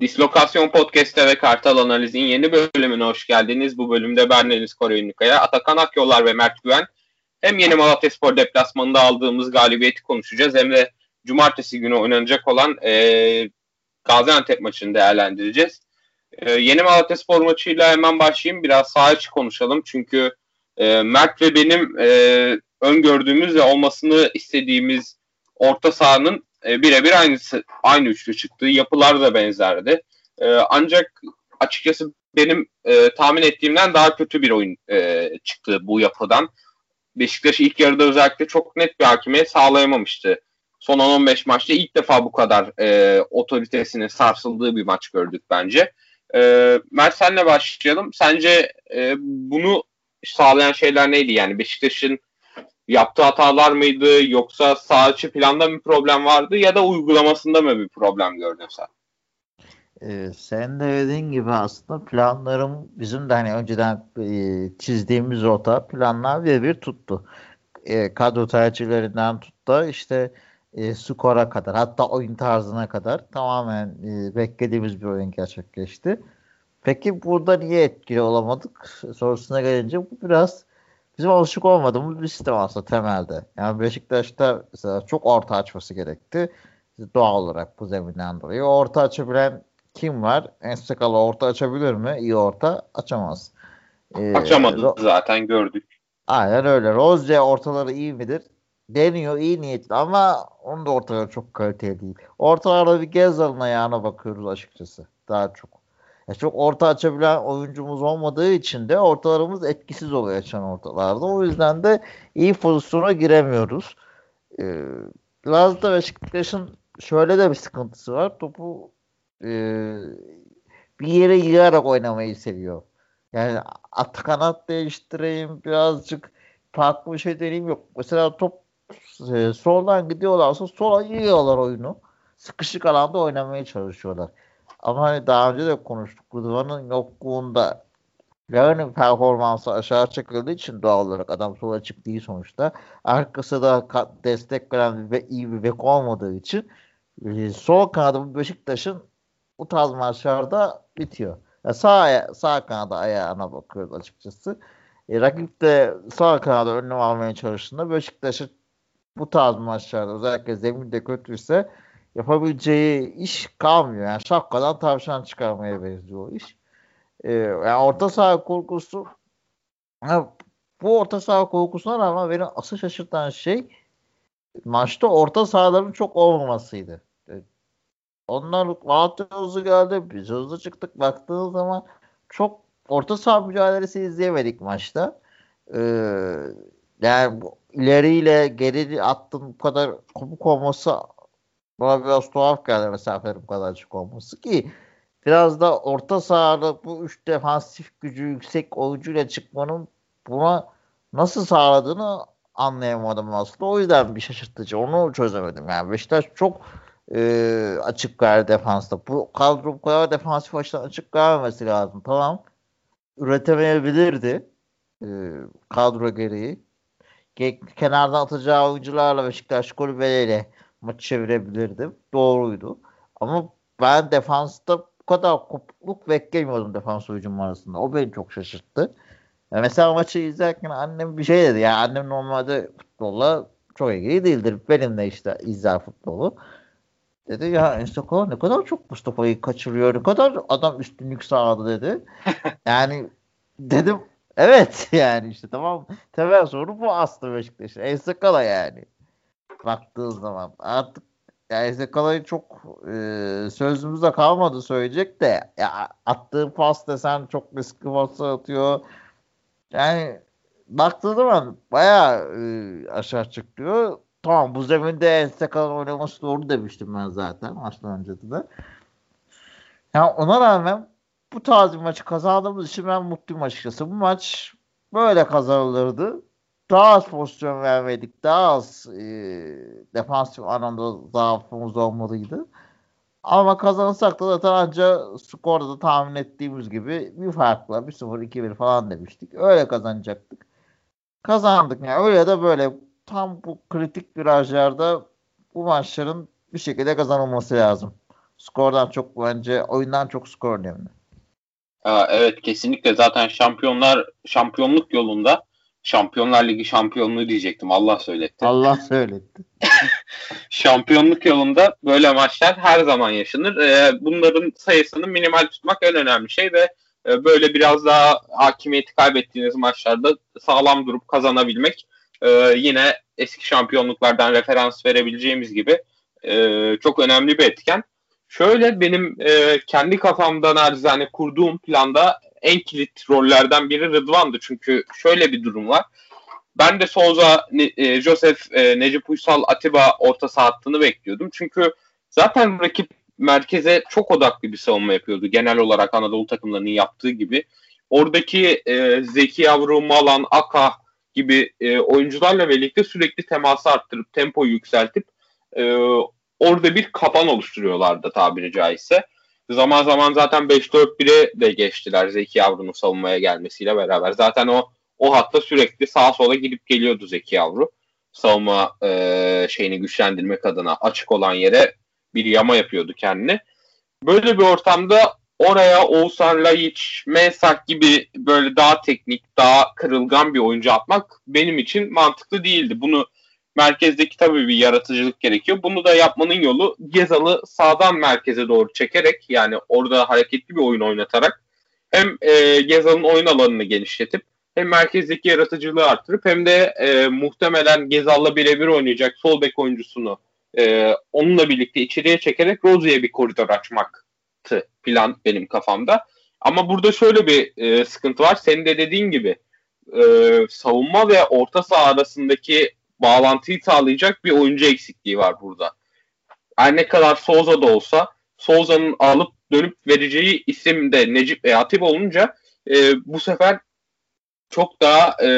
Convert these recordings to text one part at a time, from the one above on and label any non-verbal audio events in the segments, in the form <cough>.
Dislokasyon Podcast'te ve Kartal Analiz'in yeni bölümüne hoş geldiniz. Bu bölümde ben Deniz Korayünkaya, Atakan Akyollar ve Mert Güven hem yeni Malatya Spor deplasmanında aldığımız galibiyeti konuşacağız hem de cumartesi günü oynanacak olan e, Gaziantep maçını değerlendireceğiz. E, yeni Malatya Spor maçıyla hemen başlayayım. Biraz saha içi konuşalım. Çünkü e, Mert ve benim e, öngördüğümüz ve olmasını istediğimiz orta sahanın e, birebir aynısı aynı üçlü çıktı. Yapılar da benzerdi. E, ancak açıkçası benim e, tahmin ettiğimden daha kötü bir oyun e, çıktı bu yapıdan. Beşiktaş ilk yarıda özellikle çok net bir hakimiyet sağlayamamıştı. Son 10-15 maçta ilk defa bu kadar e, otoritesinin sarsıldığı bir maç gördük bence. E, Mert senle başlayalım. Sence e, bunu sağlayan şeyler neydi? Yani Beşiktaş'ın yaptığı hatalar mıydı yoksa sağ planda bir problem vardı ya da uygulamasında mı bir problem gördün sen? Ee, sen de dediğin gibi aslında planlarım bizim de hani önceden e, çizdiğimiz rota planlar bir bir tuttu. E, kadro tercihlerinden tuttu işte e, skora kadar hatta oyun tarzına kadar tamamen e, beklediğimiz bir oyun gerçekleşti. Peki burada niye etkili olamadık sorusuna gelince bu biraz bizim alışık olmadığımız bir sistem aslında temelde. Yani Beşiktaş'ta mesela çok orta açması gerekti. Doğal olarak bu zeminden dolayı. Orta açabilen kim var? Enstakalı orta açabilir mi? İyi orta açamaz. Ee, Açamadı Ro- zaten gördük. Aynen öyle. Rozce ortaları iyi midir? Deniyor iyi niyetli ama onun da ortaları çok kaliteli değil. Ortalarda bir Gezal'ın ayağına bakıyoruz açıkçası. Daha çok. Ya çok orta açabilen oyuncumuz olmadığı için de ortalarımız etkisiz oluyor açan ortalarda. O yüzden de iyi pozisyona giremiyoruz. Ee, biraz da Beşiktaş'ın şöyle de bir sıkıntısı var. Topu e, bir yere yığarak oynamayı seviyor. Yani at kanat değiştireyim birazcık farklı bir şey deneyim yok. Mesela top e, soldan gidiyorlarsa sola yığıyorlar oyunu. Sıkışık alanda oynamaya çalışıyorlar. Ama hani daha önce de konuştuk. Rıdvan'ın yokluğunda Larin'in performansı aşağı çekildiği için doğal olarak adam sola açık değil sonuçta. Arkası da destek veren ve iyi bir bek olmadığı için e, sol kanadı Beşiktaş'ın bu tarz maçlarda bitiyor. Yani sağ, sağ kanada ayağına bakıyoruz açıkçası. E, rakip de sağ kanada önlem almaya çalıştığında Beşiktaş'ın bu tarz maçlarda özellikle zeminde kötüyse yapabileceği iş kalmıyor. Yani şapkadan tavşan çıkarmaya benziyor o iş. Ee, yani orta saha korkusu yani bu orta saha korkusuna rağmen beni asıl şaşırtan şey maçta orta sahaların çok olmamasıydı. Onlar Malatya hızlı geldi. Biz hızlı çıktık. Baktığınız zaman çok orta saha mücadelesi izleyemedik maçta. Ee, yani ileriyle geri attın bu kadar kopuk olması bana biraz tuhaf geldi mesafelerin bu kadar açık olması ki biraz da orta sahada bu üç defansif gücü yüksek oyuncuyla çıkmanın buna nasıl sağladığını anlayamadım aslında. O yüzden bir şaşırtıcı. Onu çözemedim. Yani Beşiktaş çok e, açık ver defansta. Bu kadro bu kadar defansif açıdan açık vermemesi lazım. Tamam. Üretemeyebilirdi. E, kadro gereği. Kenardan atacağı oyuncularla Beşiktaş kulübeleriyle maçı çevirebilirdim. Doğruydu. Ama ben defansta bu kadar kopukluk beklemiyordum defans hücum arasında. O beni çok şaşırttı. Yani mesela maçı izlerken annem bir şey dedi. Yani annem normalde futbolla çok ilgili değildir. Benim de işte izler futbolu. Dedi ya Enstaka ne kadar çok Mustafa'yı kaçırıyor. Ne kadar adam üstünlük sağladı dedi. <laughs> Yani dedim evet <laughs> yani işte tamam. Temel soru bu aslında Beşiktaş'ın. Enstaka yani baktığı zaman. Artık yani Zekala'yı çok e, sözümüzde kalmadı söyleyecek de ya attığı pas desen çok riskli pas atıyor. Yani baktığı zaman bayağı e, aşağı çıkıyor. Tamam bu zeminde Zekala'nın oynaması doğru demiştim ben zaten maçtan önce de. Yani ona rağmen bu tarz bir maçı kazandığımız için ben mutluyum açıkçası. Bu maç böyle kazanılırdı daha az pozisyon vermedik. Daha az e, defansif anlamda zaafımız olmalıydı. Ama kazanırsak da zaten anca skorda da tahmin ettiğimiz gibi bir farkla 1-0 2-1 falan demiştik. Öyle kazanacaktık. Kazandık. Yani öyle de böyle tam bu kritik virajlarda bu maçların bir şekilde kazanılması lazım. Skordan çok bence oyundan çok skor önemli. Evet kesinlikle zaten şampiyonlar şampiyonluk yolunda Şampiyonlar Ligi şampiyonluğu diyecektim. Allah söyletti. Allah söyletti. <laughs> şampiyonluk yolunda böyle maçlar her zaman yaşanır. Ee, bunların sayısını minimal tutmak en önemli şey ve e, böyle biraz daha hakimiyeti kaybettiğiniz maçlarda sağlam durup kazanabilmek e, yine eski şampiyonluklardan referans verebileceğimiz gibi e, çok önemli bir etken. Şöyle benim e, kendi kafamda narizane kurduğum planda en kilit rollerden biri Rıdvan'dı. Çünkü şöyle bir durum var. Ben de Souza, e, Joseph, e, Necip Uysal, Atiba orta saha hattını bekliyordum. Çünkü zaten rakip merkeze çok odaklı bir savunma yapıyordu. Genel olarak Anadolu takımlarının yaptığı gibi. Oradaki e, Zeki Yavru, Malan, Aka gibi e, oyuncularla birlikte sürekli teması arttırıp tempoyu yükseltip e, orada bir kapan oluşturuyorlardı tabiri caizse. Zaman zaman zaten 5-4-1'e de geçtiler Zeki Yavru'nun savunmaya gelmesiyle beraber. Zaten o o hatta sürekli sağa sola gidip geliyordu Zeki Yavru. Savunma e, şeyini güçlendirmek adına açık olan yere bir yama yapıyordu kendini. Böyle bir ortamda oraya Oğuzhan Laiç, Mensak gibi böyle daha teknik, daha kırılgan bir oyuncu atmak benim için mantıklı değildi. Bunu merkezdeki tabii bir yaratıcılık gerekiyor. Bunu da yapmanın yolu Gezal'ı sağdan merkeze doğru çekerek yani orada hareketli bir oyun oynatarak hem e, Gezal'ın oyun alanını genişletip hem merkezdeki yaratıcılığı arttırıp hem de e, muhtemelen Gezal'la birebir oynayacak sol bek oyuncusunu e, onunla birlikte içeriye çekerek Rozier'e bir koridor açmaktı plan benim kafamda. Ama burada şöyle bir e, sıkıntı var. Senin de dediğin gibi e, savunma ve orta saha arasındaki bağlantıyı sağlayacak bir oyuncu eksikliği var burada. Her ne kadar Souza da olsa Souza'nın alıp dönüp vereceği isim de Necip ve Atip olunca e, bu sefer çok daha e,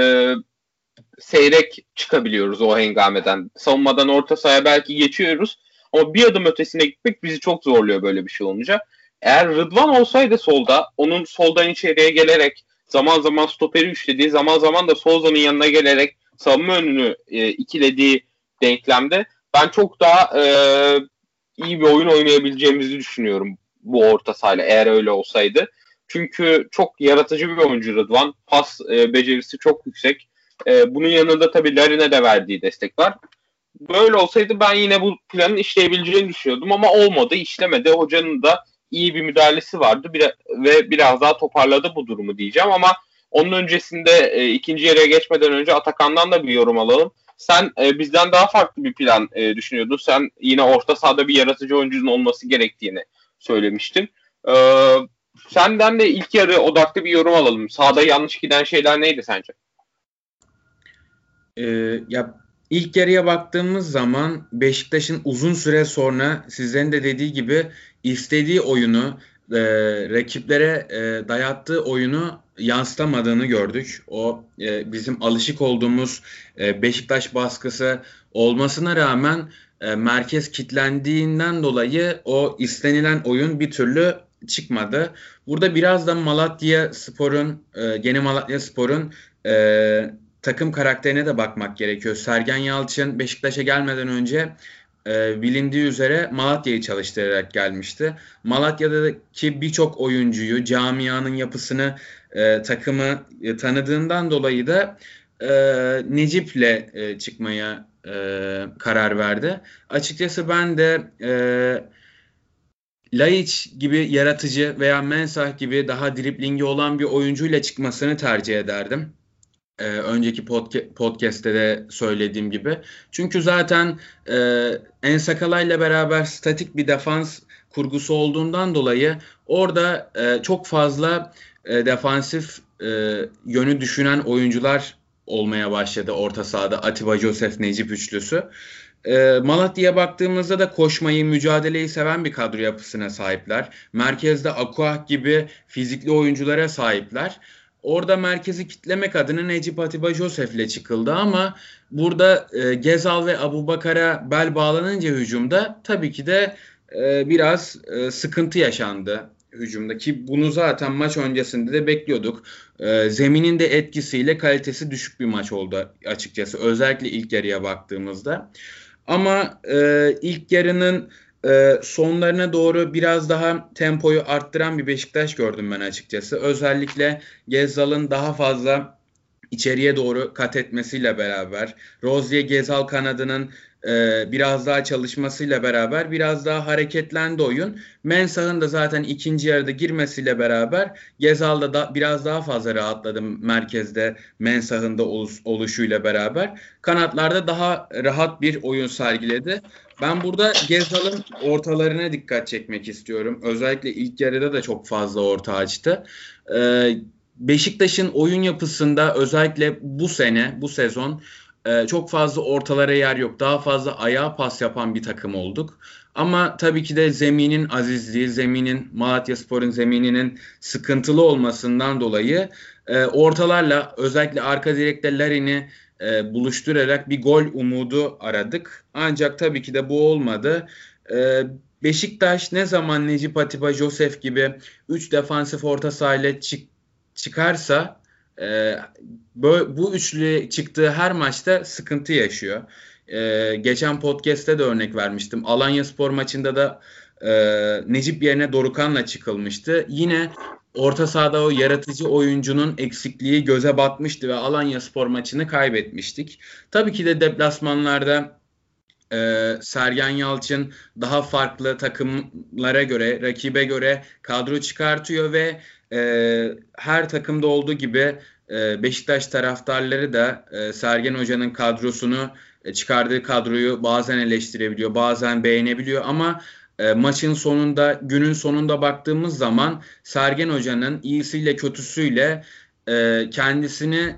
seyrek çıkabiliyoruz o hengameden. Savunmadan orta sahaya belki geçiyoruz ama bir adım ötesine gitmek bizi çok zorluyor böyle bir şey olunca. Eğer Rıdvan olsaydı solda, onun soldan içeriye gelerek zaman zaman stoperi üçlediği, zaman zaman da Souza'nın yanına gelerek savunma önünü e, ikilediği denklemde ben çok daha e, iyi bir oyun oynayabileceğimizi düşünüyorum bu orta sahayla eğer öyle olsaydı. Çünkü çok yaratıcı bir oyuncu Rıdvan. Pas e, becerisi çok yüksek. E, bunun yanında tabii Larin'e de verdiği destek var. Böyle olsaydı ben yine bu planın işleyebileceğini düşünüyordum ama olmadı, işlemedi. Hocanın da iyi bir müdahalesi vardı bir, ve biraz daha toparladı bu durumu diyeceğim ama onun öncesinde e, ikinci yere geçmeden önce Atakan'dan da bir yorum alalım. Sen e, bizden daha farklı bir plan e, düşünüyordun. Sen yine orta sahada bir yaratıcı oyuncunun olması gerektiğini söylemiştin. E, senden de ilk yarı odaklı bir yorum alalım. Sahada yanlış giden şeyler neydi sence? Ee, ya ilk yarıya baktığımız zaman Beşiktaş'ın uzun süre sonra sizlerin de dediği gibi istediği oyunu e, rakiplere e, dayattığı oyunu yansıtamadığını gördük. O e, bizim alışık olduğumuz e, Beşiktaş baskısı olmasına rağmen e, merkez kitlendiğinden dolayı o istenilen oyun bir türlü çıkmadı. Burada biraz da Malatya Spor'un, e, gene Malatya Spor'un e, takım karakterine de bakmak gerekiyor. Sergen Yalçın Beşiktaş'a gelmeden önce e, bilindiği üzere Malatya'yı çalıştırarak gelmişti. Malatya'daki birçok oyuncuyu, camianın yapısını, e, takımı e, tanıdığından dolayı da Necip'le çıkmaya karar verdi. Açıkçası ben de e, Laiç gibi yaratıcı veya Mensah gibi daha driplingi olan bir oyuncuyla çıkmasını tercih ederdim. Ee, önceki podca- podcast'te de söylediğim gibi. Çünkü zaten e, Ensakala ile beraber statik bir defans kurgusu olduğundan dolayı orada e, çok fazla e, defansif e, yönü düşünen oyuncular olmaya başladı orta sahada Atiba Joseph Necip üçlüsü. E, Malatya'ya baktığımızda da koşmayı, mücadeleyi seven bir kadro yapısına sahipler. Merkezde Akuah gibi fizikli oyunculara sahipler. Orada merkezi kitlemek adına Necip Atiba Josef'le çıkıldı ama burada e, Gezal ve Abu Bakar'a bel bağlanınca hücumda tabii ki de e, biraz e, sıkıntı yaşandı hücumda ki bunu zaten maç öncesinde de bekliyorduk. E, zeminin de etkisiyle kalitesi düşük bir maç oldu açıkçası özellikle ilk yarıya baktığımızda. Ama e, ilk yarının e, sonlarına doğru biraz daha tempoyu arttıran bir Beşiktaş gördüm ben açıkçası. Özellikle Gezzal'ın daha fazla içeriye doğru kat etmesiyle beraber Rozier Gezal kanadının e, biraz daha çalışmasıyla beraber biraz daha hareketlendi oyun. Mensah'ın da zaten ikinci yarıda girmesiyle beraber Gezal da, biraz daha fazla rahatladı merkezde Mensah'ın da oluş, oluşuyla beraber. Kanatlarda daha rahat bir oyun sergiledi. Ben burada Gezal'ın ortalarına dikkat çekmek istiyorum. Özellikle ilk yarıda da çok fazla orta açtı. Ee, Beşiktaş'ın oyun yapısında özellikle bu sene, bu sezon e, çok fazla ortalara yer yok. Daha fazla ayağa pas yapan bir takım olduk. Ama tabii ki de zeminin azizliği, zeminin Malatya Spor'un zemininin sıkıntılı olmasından dolayı e, ortalarla özellikle arka direkte Larin'i e, buluşturarak bir gol umudu aradık. Ancak tabii ki de bu olmadı. E, Beşiktaş ne zaman Necip Atiba, Josef gibi 3 defansif orta sahayla çık çıkarsa e, bu üçlü çıktığı her maçta sıkıntı yaşıyor. E, geçen podcast'te de örnek vermiştim. Alanya Spor maçında da e, Necip yerine Dorukan'la çıkılmıştı. Yine orta sahada o yaratıcı oyuncunun eksikliği göze batmıştı ve Alanya Spor maçını kaybetmiştik. Tabii ki de deplasmanlarda e, Sergen Yalçın daha farklı takımlara göre, rakibe göre kadro çıkartıyor ve e, her takımda olduğu gibi e, Beşiktaş taraftarları da e, Sergen Hoca'nın kadrosunu e, çıkardığı kadroyu bazen eleştirebiliyor, bazen beğenebiliyor ama e, maçın sonunda, günün sonunda baktığımız zaman Sergen Hoca'nın iyisiyle kötüsüyle e, kendisini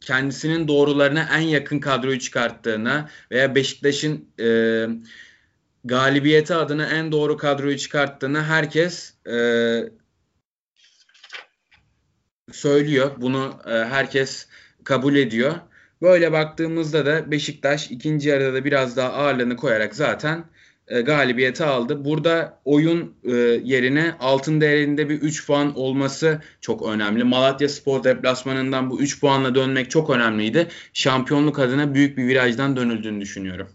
kendisinin doğrularına en yakın kadroyu çıkarttığına veya Beşiktaş'ın e, galibiyeti adına en doğru kadroyu çıkarttığını herkes e, söylüyor. Bunu e, herkes kabul ediyor. Böyle baktığımızda da Beşiktaş ikinci yarıda da biraz daha ağırlığını koyarak zaten e, galibiyeti aldı. Burada oyun e, yerine altın değerinde bir 3 puan olması çok önemli. Malatya Spor deplasmanından bu 3 puanla dönmek çok önemliydi. Şampiyonluk adına büyük bir virajdan dönüldüğünü düşünüyorum.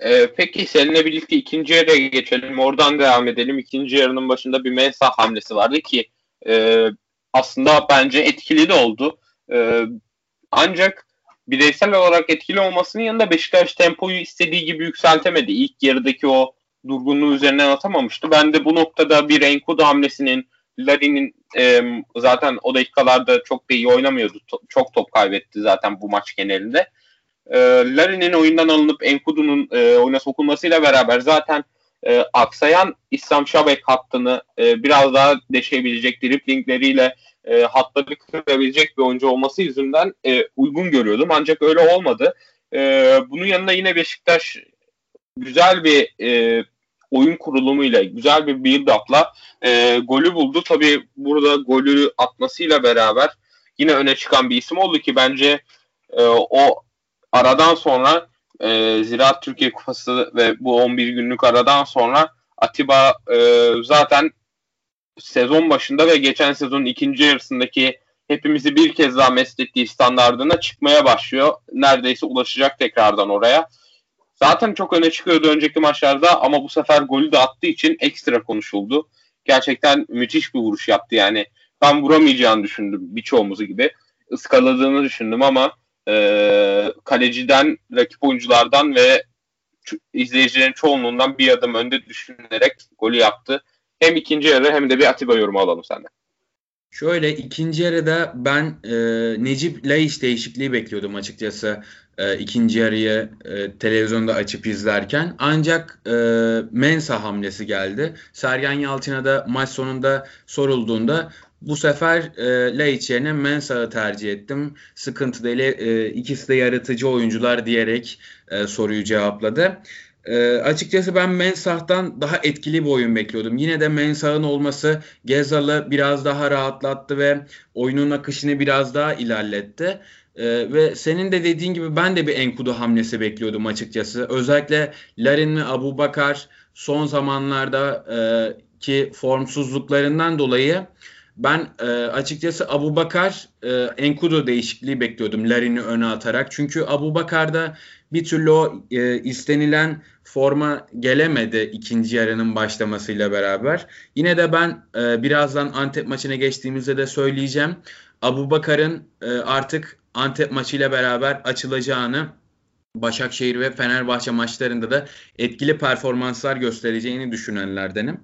Ee, peki seninle birlikte ikinci yarıya geçelim. Oradan devam edelim. İkinci yarının başında bir Mensah hamlesi vardı ki e, aslında bence etkili de oldu. E, ancak bireysel olarak etkili olmasının yanında Beşiktaş tempoyu istediği gibi yükseltemedi. İlk yarıdaki o durgunluğu üzerinden atamamıştı. Ben de bu noktada bir Enkudu hamlesinin Larin'in e, zaten o dakikalarda çok da iyi oynamıyordu. To- çok top kaybetti zaten bu maç genelinde. E, Larin'in oyundan alınıp Enkudu'nun e, oyuna sokulmasıyla beraber zaten e, aksayan İslam Şabek hattını e, biraz daha deşebilecek driplingleriyle e, hatları kırabilecek bir oyuncu olması yüzünden e, uygun görüyordum. Ancak öyle olmadı. E, bunun yanında yine Beşiktaş güzel bir e, oyun kurulumuyla, güzel bir build-up'la e, golü buldu. Tabii burada golü atmasıyla beraber yine öne çıkan bir isim oldu ki bence e, o aradan sonra e, Ziraat Türkiye Kupası ve bu 11 günlük aradan sonra Atiba e, zaten sezon başında ve geçen sezonun ikinci yarısındaki hepimizi bir kez daha meslettiği standardına çıkmaya başlıyor. Neredeyse ulaşacak tekrardan oraya. Zaten çok öne çıkıyordu önceki maçlarda ama bu sefer golü de attığı için ekstra konuşuldu. Gerçekten müthiş bir vuruş yaptı yani. Ben vuramayacağını düşündüm birçoğumuzu gibi. Iskaladığını düşündüm ama e, kaleciden, rakip oyunculardan ve izleyicilerin çoğunluğundan bir adım önde düşünerek golü yaptı hem ikinci yarı hem de bir Atiba yorumu alalım senden. Şöyle ikinci yarıda ben e, Necip Laiş değişikliği bekliyordum açıkçası e, ikinci yarıyı e, televizyonda açıp izlerken. Ancak e, Mensa hamlesi geldi. Sergen Yalçın'a da maç sonunda sorulduğunda bu sefer e, Laiç yerine Mensah'ı tercih ettim. Sıkıntı değil. E, ikisi de yaratıcı oyuncular diyerek e, soruyu cevapladı. E, açıkçası ben Mensah'tan daha etkili bir oyun bekliyordum. Yine de Mensah'ın olması Gezal'ı biraz daha rahatlattı ve oyunun akışını biraz daha ilerletti. E, ve senin de dediğin gibi ben de bir Enkudu hamlesi bekliyordum açıkçası. Özellikle Larin ve Abu Bakar son zamanlarda e, ki formsuzluklarından dolayı ben e, açıkçası Abu Bakar e, Enkudu değişikliği bekliyordum Larin'i öne atarak. Çünkü Abu Bakar'da bir türlü o e, istenilen forma gelemedi ikinci yarının başlamasıyla beraber. Yine de ben e, birazdan Antep maçına geçtiğimizde de söyleyeceğim. Abu Bakar'ın e, artık Antep maçıyla beraber açılacağını Başakşehir ve Fenerbahçe maçlarında da etkili performanslar göstereceğini düşünenlerdenim.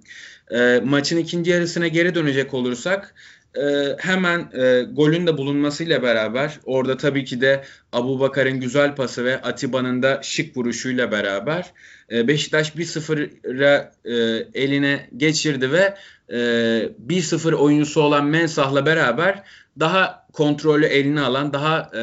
E, maçın ikinci yarısına geri dönecek olursak e, hemen e, golün de bulunmasıyla beraber orada tabii ki de Abu Bakar'ın güzel pası ve Atiba'nın da şık vuruşuyla beraber e, Beşiktaş 1-0'a e, eline geçirdi ve e, 1-0 oyuncusu olan Mensah'la beraber daha kontrolü eline alan daha e,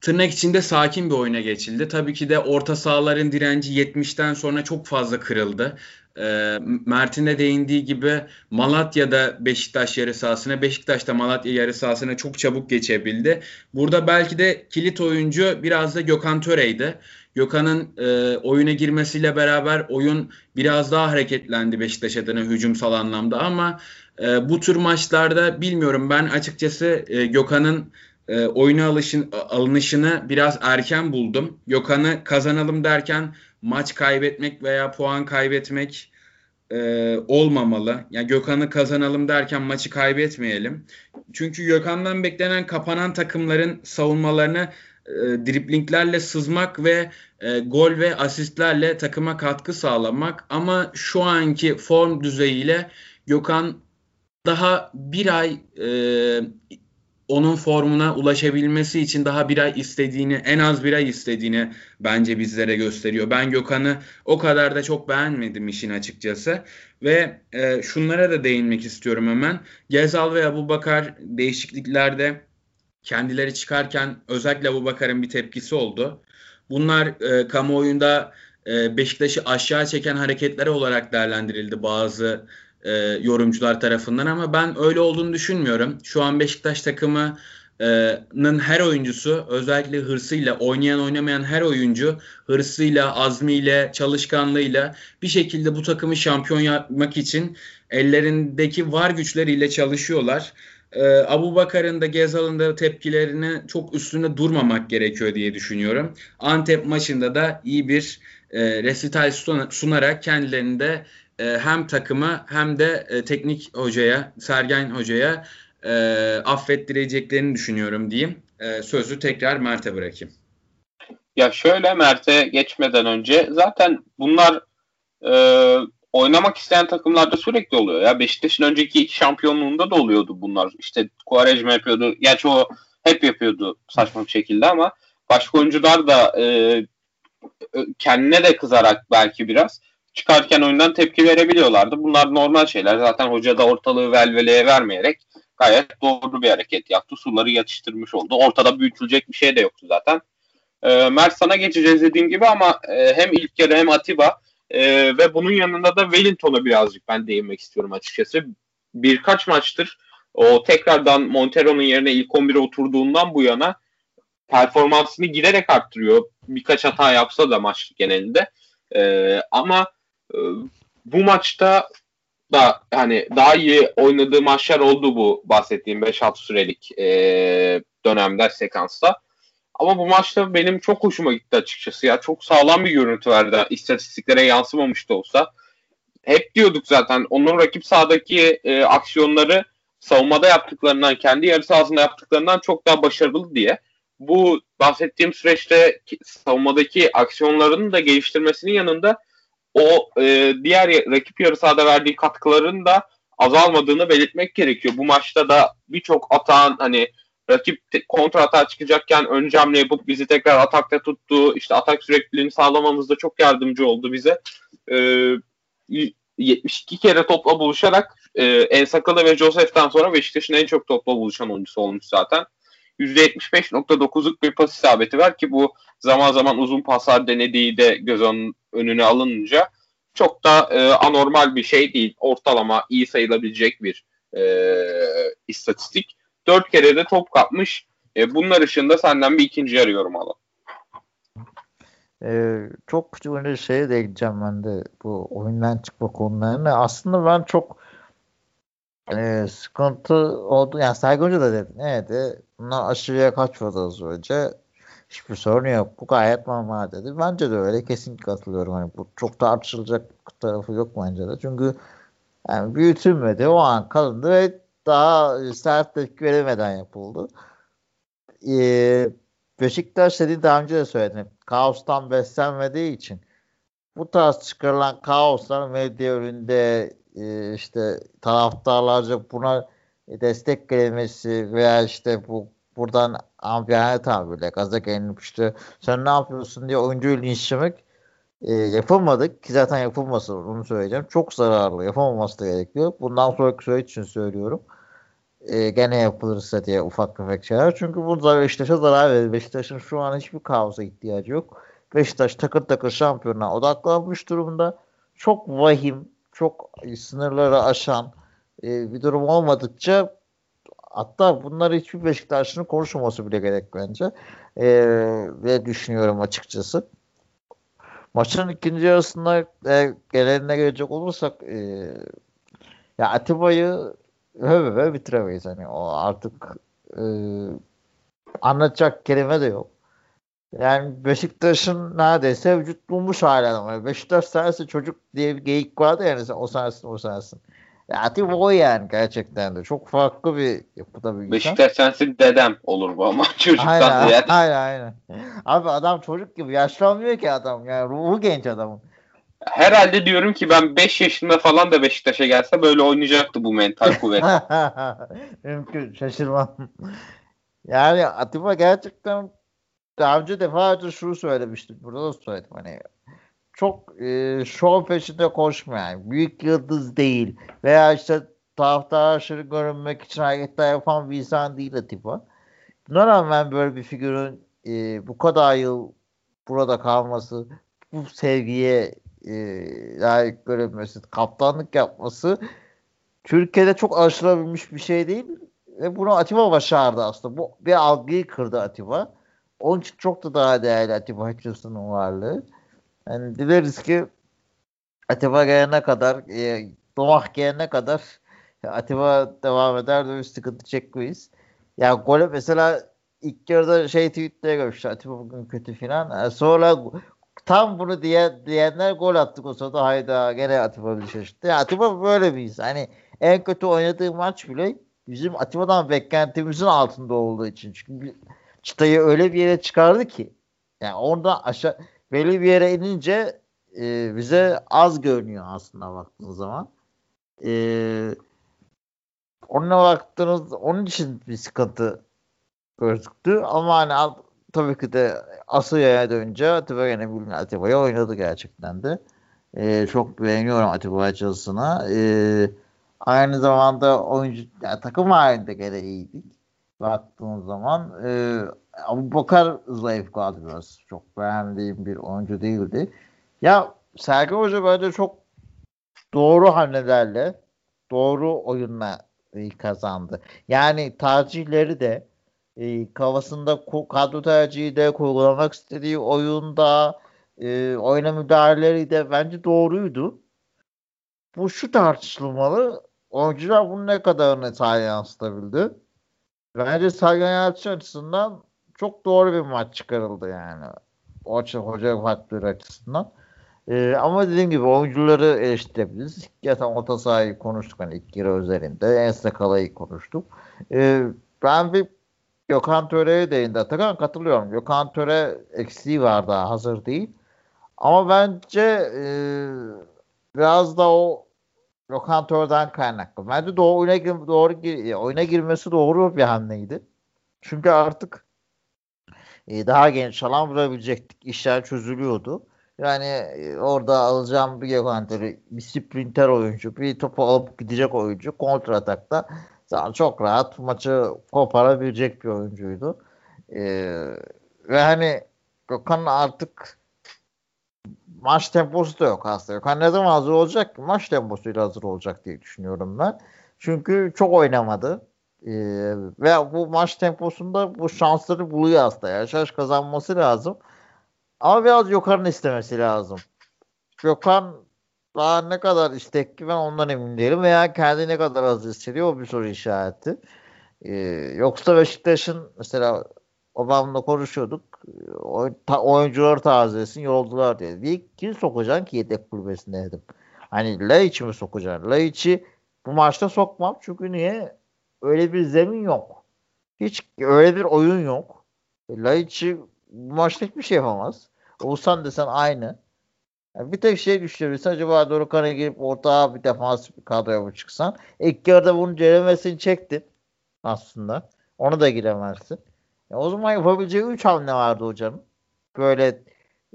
tırnak içinde sakin bir oyuna geçildi. Tabii ki de orta sahaların direnci 70'ten sonra çok fazla kırıldı. E, Mert'in de değindiği gibi Malatya'da Beşiktaş yarı sahasına, Beşiktaş'ta Malatya yarı sahasına çok çabuk geçebildi. Burada belki de kilit oyuncu biraz da Gökhan Töre'ydi. Gökhan'ın e, oyuna girmesiyle beraber oyun biraz daha hareketlendi Beşiktaş adına hücumsal anlamda ama e, bu tür maçlarda bilmiyorum ben açıkçası e, Gökhan'ın e, oyuna alışın, alınışını biraz erken buldum. Gökhan'ı kazanalım derken maç kaybetmek veya puan kaybetmek e, olmamalı. Yani Gökhan'ı kazanalım derken maçı kaybetmeyelim. Çünkü Gökhan'dan beklenen kapanan takımların savunmalarını e, driplinglerle sızmak ve e, gol ve asistlerle takıma katkı sağlamak. Ama şu anki form düzeyiyle Gökhan daha bir ay e, onun formuna ulaşabilmesi için daha bir ay istediğini, en az bir ay istediğini bence bizlere gösteriyor. Ben Gökhan'ı o kadar da çok beğenmedim işin açıkçası. Ve e, şunlara da değinmek istiyorum hemen. Gezal ve Abu Bakar değişikliklerde kendileri çıkarken özellikle Abu Bakar'ın bir tepkisi oldu. Bunlar e, kamuoyunda e, Beşiktaş'ı aşağı çeken hareketler olarak değerlendirildi bazı e, yorumcular tarafından ama ben öyle olduğunu düşünmüyorum. Şu an Beşiktaş takımının her oyuncusu özellikle hırsıyla oynayan oynamayan her oyuncu hırsıyla, azmiyle, çalışkanlığıyla bir şekilde bu takımı şampiyon yapmak için ellerindeki var güçleriyle çalışıyorlar. Ee, Abu Bakar'ın da Gezal'ın da tepkilerini çok üstünde durmamak gerekiyor diye düşünüyorum. Antep maçında da iyi bir e, resital sunarak kendilerini de e, hem takıma hem de e, teknik hocaya, Sergen hocaya e, affettireceklerini düşünüyorum diyeyim. E, sözü tekrar Mert'e bırakayım. Ya şöyle Mert'e geçmeden önce zaten bunlar e, oynamak isteyen takımlarda sürekli oluyor. Ya Beşiktaş'ın önceki iki şampiyonluğunda da oluyordu bunlar. İşte Quaresma yapıyordu. Gerçi o hep yapıyordu saçma bir şekilde ama başka oyuncular da e, kendine de kızarak belki biraz çıkarken oyundan tepki verebiliyorlardı. Bunlar normal şeyler. Zaten hoca da ortalığı velveleye vermeyerek gayet doğru bir hareket yaptı. Suları yatıştırmış oldu. Ortada büyütülecek bir şey de yoktu zaten. E, Mert sana geçeceğiz dediğim gibi ama e, hem ilk yarı hem Atiba e, ve bunun yanında da Wellington'a birazcık ben değinmek istiyorum açıkçası. Birkaç maçtır o tekrardan Montero'nun yerine ilk 11'e oturduğundan bu yana performansını giderek arttırıyor. Birkaç hata yapsa da maç genelinde. E, ama bu maçta da hani daha iyi oynadığı maçlar oldu bu bahsettiğim 5-6 sürelik e, dönemde sekansta. Ama bu maçta benim çok hoşuma gitti açıkçası ya. Çok sağlam bir görüntü verdi. İstatistiklere yansımamış da olsa. Hep diyorduk zaten onun rakip sahadaki e, aksiyonları savunmada yaptıklarından, kendi yarı sahasında yaptıklarından çok daha başarılı diye. Bu bahsettiğim süreçte savunmadaki aksiyonlarını da geliştirmesinin yanında o e, diğer rakip yarı sahada verdiği katkıların da azalmadığını belirtmek gerekiyor. Bu maçta da birçok atağın hani rakip kontra atağa çıkacakken ön hamle yapıp bizi tekrar atakta tuttu. İşte atak sürekliliğini sağlamamızda çok yardımcı oldu bize. Ee, 72 kere topla buluşarak e, Ensakalı ve Joseph'ten sonra Beşiktaş'ın en çok topla buluşan oyuncusu olmuş zaten. %75.9'luk bir pas isabeti var ki bu zaman zaman uzun paslar denediği de göz önüne alınınca çok da e, anormal bir şey değil. Ortalama iyi sayılabilecek bir e, istatistik. Dört kere de top kapmış. E, bunlar ışığında senden bir ikinci yarı yorum alalım. Ee, çok küçük önce şeye değineceğim ben de bu oyundan çıkma konularına. Aslında ben çok e, sıkıntı oldu. Yani Saygı Hoca da dedi. E, bunlar aşırıya kaçmadı az önce. Hiçbir sorun yok. Bu gayet normal dedi. Bence de öyle. Kesinlikle katılıyorum. Hani bu çok tartışılacak tarafı yok bence de. Çünkü yani büyütülmedi. O an kalındı ve daha sert tepki veremeden yapıldı. Ee, Beşiktaş dediği daha önce de söyledim. Kaostan beslenmediği için bu tarz çıkarılan kaoslar medya önünde e, işte taraftarlarca buna destek gelmesi veya işte bu buradan ambiyane tabirle gaza gelinip işte sen ne yapıyorsun diye oyuncuyu linçlemek e, yapılmadık ki zaten yapılması onu söyleyeceğim. Çok zararlı. Yapılmaması da gerekiyor. Bundan sonraki süreç için söylüyorum. E, gene yapılırsa diye ufak tefek şeyler. Çünkü bu Beşiktaş'a zarar verir. Beşiktaş'ın şu an hiçbir kaosa ihtiyacı yok. Beşiktaş takır takır şampiyona odaklanmış durumda. Çok vahim, çok sınırları aşan e, bir durum olmadıkça hatta bunları hiçbir Beşiktaşlı'nın konuşmaması bile gerek bence. E, ve düşünüyorum açıkçası. Maçın ikinci yarısında e, gelenine gelecek olursak e, ya Atiba'yı öve öve bitiremeyiz. Hani o artık e, anlatacak kelime de yok. Yani Beşiktaş'ın neredeyse vücut bulmuş hali ama Beşiktaş sensin çocuk diye bir geyik vardı yani o sensin o sensin. Atiba o yani gerçekten de. Çok farklı bir yapıda bir insan. Beşiktaş sensin dedem olur bu ama <laughs> çocuktan aynen. <laughs> Aynen aynen. Abi adam çocuk gibi yaşlanmıyor ki adam. Yani ruhu genç adamın. Herhalde diyorum ki ben 5 yaşında falan da Beşiktaş'a gelse böyle oynayacaktı bu mental kuvvet. <laughs> Mümkün şaşırmam. Yani Atiba gerçekten daha önce defalarca şunu söylemiştim. Burada da söyledim. Hani çok e, şov peşinde koşmayan, büyük yıldız değil veya işte taraftar aşırı görünmek için hareketler yapan bir insan değil Atiba. Buna rağmen böyle bir figürün e, bu kadar yıl burada kalması, bu sevgiye e, layık görünmesi, kaptanlık yapması Türkiye'de çok aşılabilmiş bir şey değil. Ve bunu Atiba başardı aslında. Bu bir algıyı kırdı Atiba. Onun için çok da daha değerli Atiba Hutchinson'ın varlığı. Yani dileriz ki Atiba gelene kadar e, Domak gelene kadar Atiba devam eder de bir sıkıntı çekmeyiz. Ya yani gole mesela ilk yarıda şey tweetlere görmüştü Atiba bugün kötü filan. Yani sonra tam bunu diye, diyenler gol attık o sırada hayda gene Atiba bir şaşırttı. Yani Atiba böyle bir insan. Hani en kötü oynadığı maç bile bizim Atiba'dan beklentimizin altında olduğu için. Çünkü çıtayı öyle bir yere çıkardı ki yani orada aşağı belli bir yere inince e, bize az görünüyor aslında baktığınız zaman. E, onunla baktığınız onun için bir sıkıntı gözüktü ama hani tabii ki de Asya'ya dönünce Atiba gene bilin Atiba'ya oynadı gerçekten de. E, çok beğeniyorum Atiba açısına. E, aynı zamanda oyuncu yani takım halinde gene iyiydik. Baktığın zaman e, Abu Bakar zayıf kaldı biraz. Çok beğendiğim bir oyuncu değildi. Ya Sergen Hoca bence çok doğru hamlelerle doğru oyunla kazandı. Yani tercihleri de e, kafasında kadro tercihi de kurgulamak istediği oyunda e, oyuna müdahaleleri de bence doğruydu. Bu şu tartışılmalı. Oyuncular bunu ne kadarını sahaya yansıtabildi? Bence Sergen Yalçın açısından çok doğru bir maç çıkarıldı yani. O açı, hoca faktörü açısından. Ee, ama dediğim gibi oyuncuları eleştirebiliriz. Zaten orta sahayı konuştuk hani ilk yarı üzerinde. En Sakala'yı konuştuk. Ee, ben bir Gökhan Töre'ye değindi. Atakan katılıyorum. Gökhan Töre eksiği var daha hazır değil. Ama bence e, biraz da o Gökhan Töre'den kaynaklı. Bence doğru oyuna, doğru gir, oyuna girmesi doğru bir hamleydi. Çünkü artık e, daha genç alan vurabilecektik. İşler çözülüyordu. Yani e, orada alacağım bir Gökhan'ları bir sprinter oyuncu, bir topu alıp gidecek oyuncu kontra atakta çok rahat maçı koparabilecek bir oyuncuydu. Ee, ve hani Gökhan artık maç temposu da yok aslında. Gökhan ne zaman hazır olacak? Maç temposuyla hazır olacak diye düşünüyorum ben. Çünkü çok oynamadı. Ee, ve bu maç temposunda bu şansları buluyor aslında. Yaşaş kazanması lazım. Ama biraz Gökhan'ın istemesi lazım. Gökhan daha ne kadar istekli ben ondan emin değilim. Veya kendi ne kadar az hissediyor o bir soru işareti. Ee, yoksa Beşiktaş'ın mesela Obam'la konuşuyorduk. Oyuncular tazelesin yoldular diye. Bir kim sokacaksın ki yedek kulübesine dedim. Hani Laiç'i mi sokacaksın? Laiç'i bu maçta sokmam. Çünkü niye? Öyle bir zemin yok. Hiç öyle bir oyun yok. Laiç'i bu maçta hiçbir şey yapamaz. Oğuzhan desen aynı. Yani bir tek şey düşünebilirsin. Acaba Dorukan'a girip orta bir defans kadroya mı çıksan? İlk yarıda bunun ceremesini çektin aslında. Onu da giremezsin. Ya o zaman yapabileceği 3 hamle vardı hocanın. Böyle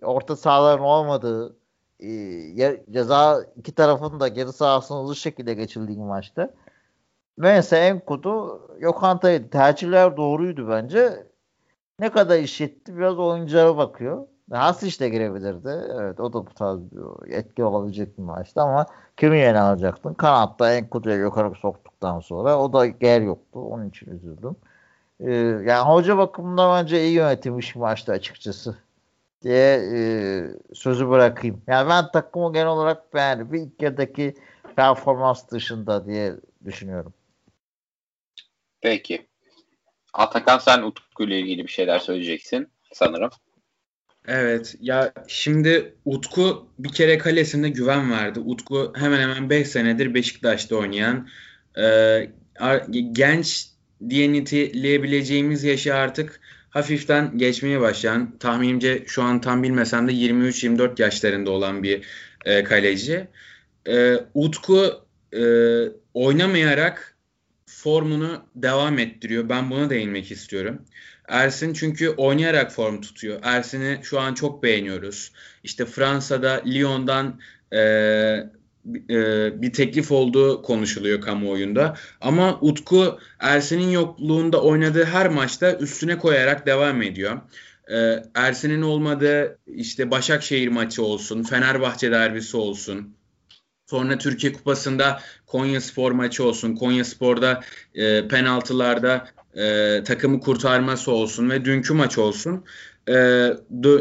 orta sahaların olmadığı e, ceza iki tarafın da geri sahasına hızlı şekilde geçildiği maçta. Neyse en kutu Yokanta'ydı. Tercihler doğruydu bence. Ne kadar iş etti biraz oyunculara bakıyor. Hasic de girebilirdi. Evet o da bu tarz bir etki olabilecek bir maçtı ama kimi yeni alacaktın? Kanatta en kutuya yukarı soktuktan sonra o da yer yoktu. Onun için üzüldüm. Ee, yani hoca bakımından bence iyi yönetilmiş maçtı açıkçası diye e, sözü bırakayım. Yani ben takımı genel olarak beğendim. Bir ilk yarıdaki performans dışında diye düşünüyorum. Peki. Atakan sen Utku ile ilgili bir şeyler söyleyeceksin sanırım. Evet ya şimdi Utku bir kere kalesinde güven verdi. Utku hemen hemen 5 senedir Beşiktaş'ta oynayan e, genç diye niteleyebileceğimiz yaşı artık hafiften geçmeye başlayan tahminimce şu an tam bilmesem de 23-24 yaşlarında olan bir e, kaleci. E, Utku e, oynamayarak formunu devam ettiriyor. Ben buna değinmek istiyorum. Ersin çünkü oynayarak form tutuyor. Ersin'i şu an çok beğeniyoruz. İşte Fransa'da Lyon'dan e, e, bir teklif olduğu konuşuluyor kamuoyunda. Ama Utku Ersin'in yokluğunda oynadığı her maçta üstüne koyarak devam ediyor. E, Ersin'in olmadığı işte Başakşehir maçı olsun, Fenerbahçe derbisi olsun. Sonra Türkiye Kupası'nda Konya Spor maçı olsun. Konya Spor'da e, penaltılarda e, takımı kurtarması olsun ve dünkü maç olsun. E,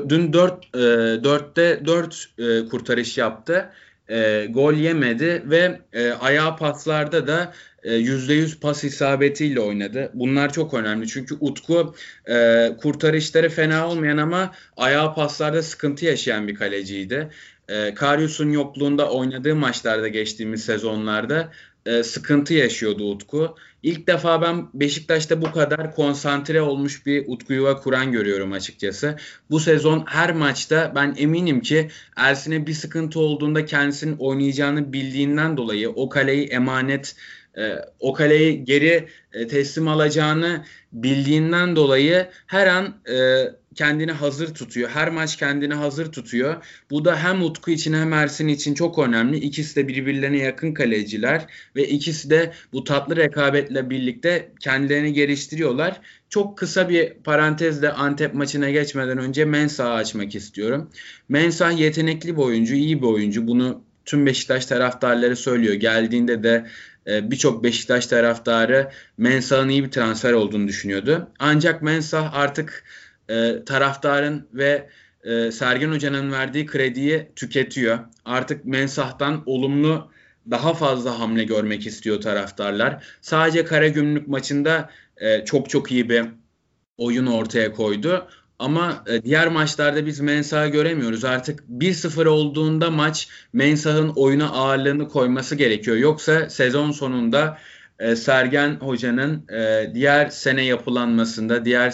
dün 4 e, 4'te 4 e, kurtarış yaptı e, gol yemedi ve e, ayağı paslarda da e, %100 pas isabetiyle oynadı. Bunlar çok önemli çünkü Utku e, kurtarışları fena olmayan ama ayağı paslarda sıkıntı yaşayan bir kaleciydi. E, Karius'un yokluğunda oynadığı maçlarda geçtiğimiz sezonlarda e, sıkıntı yaşıyordu Utku. İlk defa ben Beşiktaş'ta bu kadar konsantre olmuş bir Utku Yuva kuran görüyorum açıkçası. Bu sezon her maçta ben eminim ki Ersin'e bir sıkıntı olduğunda kendisinin oynayacağını bildiğinden dolayı o kaleyi emanet e, o kaleyi geri e, teslim alacağını bildiğinden dolayı her an e, kendini hazır tutuyor. Her maç kendini hazır tutuyor. Bu da hem Utku için hem Ersin için çok önemli. İkisi de birbirlerine yakın kaleciler ve ikisi de bu tatlı rekabetle birlikte kendilerini geliştiriyorlar. Çok kısa bir parantezle Antep maçına geçmeden önce Mensah'ı açmak istiyorum. Mensah yetenekli bir oyuncu, iyi bir oyuncu. Bunu tüm Beşiktaş taraftarları söylüyor. Geldiğinde de e, birçok Beşiktaş taraftarı Mensah'ın iyi bir transfer olduğunu düşünüyordu. Ancak Mensah artık e, taraftarın ve e, Sergen Hoca'nın verdiği krediyi tüketiyor. Artık Mensah'tan olumlu daha fazla hamle görmek istiyor taraftarlar. Sadece Karagümrük maçında e, çok çok iyi bir oyun ortaya koydu. Ama e, diğer maçlarda biz Mensah'ı göremiyoruz. Artık 1-0 olduğunda maç Mensah'ın oyuna ağırlığını koyması gerekiyor. Yoksa sezon sonunda e, Sergen Hoca'nın e, diğer sene yapılanmasında, diğer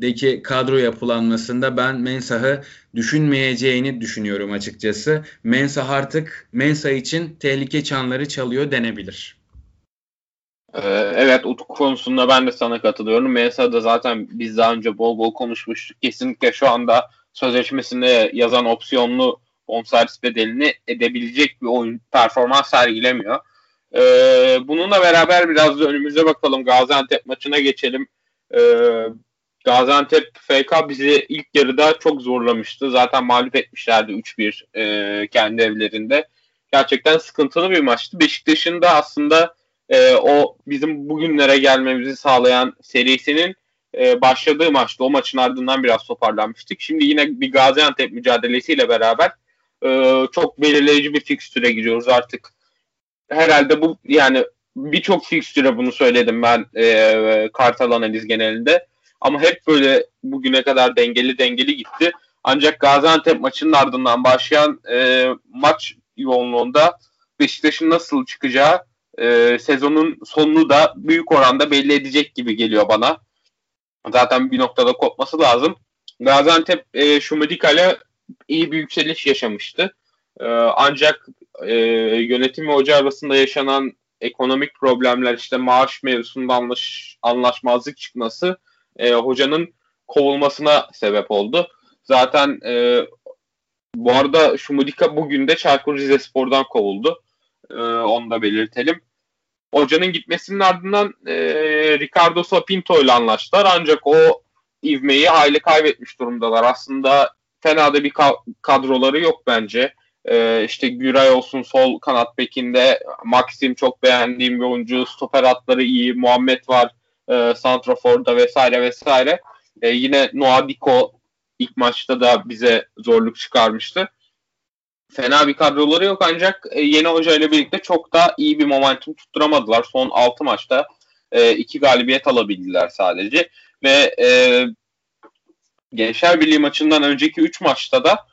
senedeki kadro yapılanmasında ben Mensah'ı düşünmeyeceğini düşünüyorum açıkçası. Mensah artık Mensah için tehlike çanları çalıyor denebilir. Ee, evet Utku konusunda ben de sana katılıyorum. Mensah'da zaten biz daha önce bol bol konuşmuştuk. Kesinlikle şu anda sözleşmesinde yazan opsiyonlu bonservis bedelini edebilecek bir oyun performans sergilemiyor. Ee, bununla beraber biraz da önümüze bakalım. Gaziantep maçına geçelim. Ee, Gaziantep FK bizi ilk yarıda çok zorlamıştı. Zaten mağlup etmişlerdi 3-1 e, kendi evlerinde. Gerçekten sıkıntılı bir maçtı. Beşiktaş'ın da aslında e, o bizim bugünlere gelmemizi sağlayan serisinin e, başladığı maçta o maçın ardından biraz toparlanmıştık. Şimdi yine bir Gaziantep mücadelesiyle beraber e, çok belirleyici bir fikstüre giriyoruz artık. Herhalde bu yani birçok fikstüre bunu söyledim ben e, Kartal analiz genelinde. Ama hep böyle bugüne kadar dengeli dengeli gitti. Ancak Gaziantep maçının ardından başlayan e, maç yoğunluğunda Beşiktaş'ın nasıl çıkacağı e, sezonun sonunu da büyük oranda belli edecek gibi geliyor bana. Zaten bir noktada kopması lazım. Gaziantep e, Şumedika ile iyi bir yükseliş yaşamıştı. E, ancak e, yönetim ve hoca arasında yaşanan ekonomik problemler işte maaş mevzusunda anlaş, anlaşmazlık çıkması e, hocanın kovulmasına sebep oldu. Zaten e, bu arada Şumudika bugün de Çaykur Rizespor'dan kovuldu. E, onu da belirtelim. Hocanın gitmesinin ardından e, Ricardo Sapinto ile anlaştılar. Ancak o ivmeyi aile kaybetmiş durumdalar. Aslında fena da bir kadroları yok bence. E, işte Güray olsun sol kanat bekinde. Maxim çok beğendiğim bir oyuncu. Stoper hatları iyi. Muhammed var. E, Santrafor'da vesaire vesaire. E, yine Noah Diko ilk maçta da bize zorluk çıkarmıştı. Fena bir kadroları yok ancak e, yeni hoca ile birlikte çok da iyi bir momentum tutturamadılar. Son 6 maçta 2 e, galibiyet alabildiler sadece. Ve e, Gençler Birliği maçından önceki 3 maçta da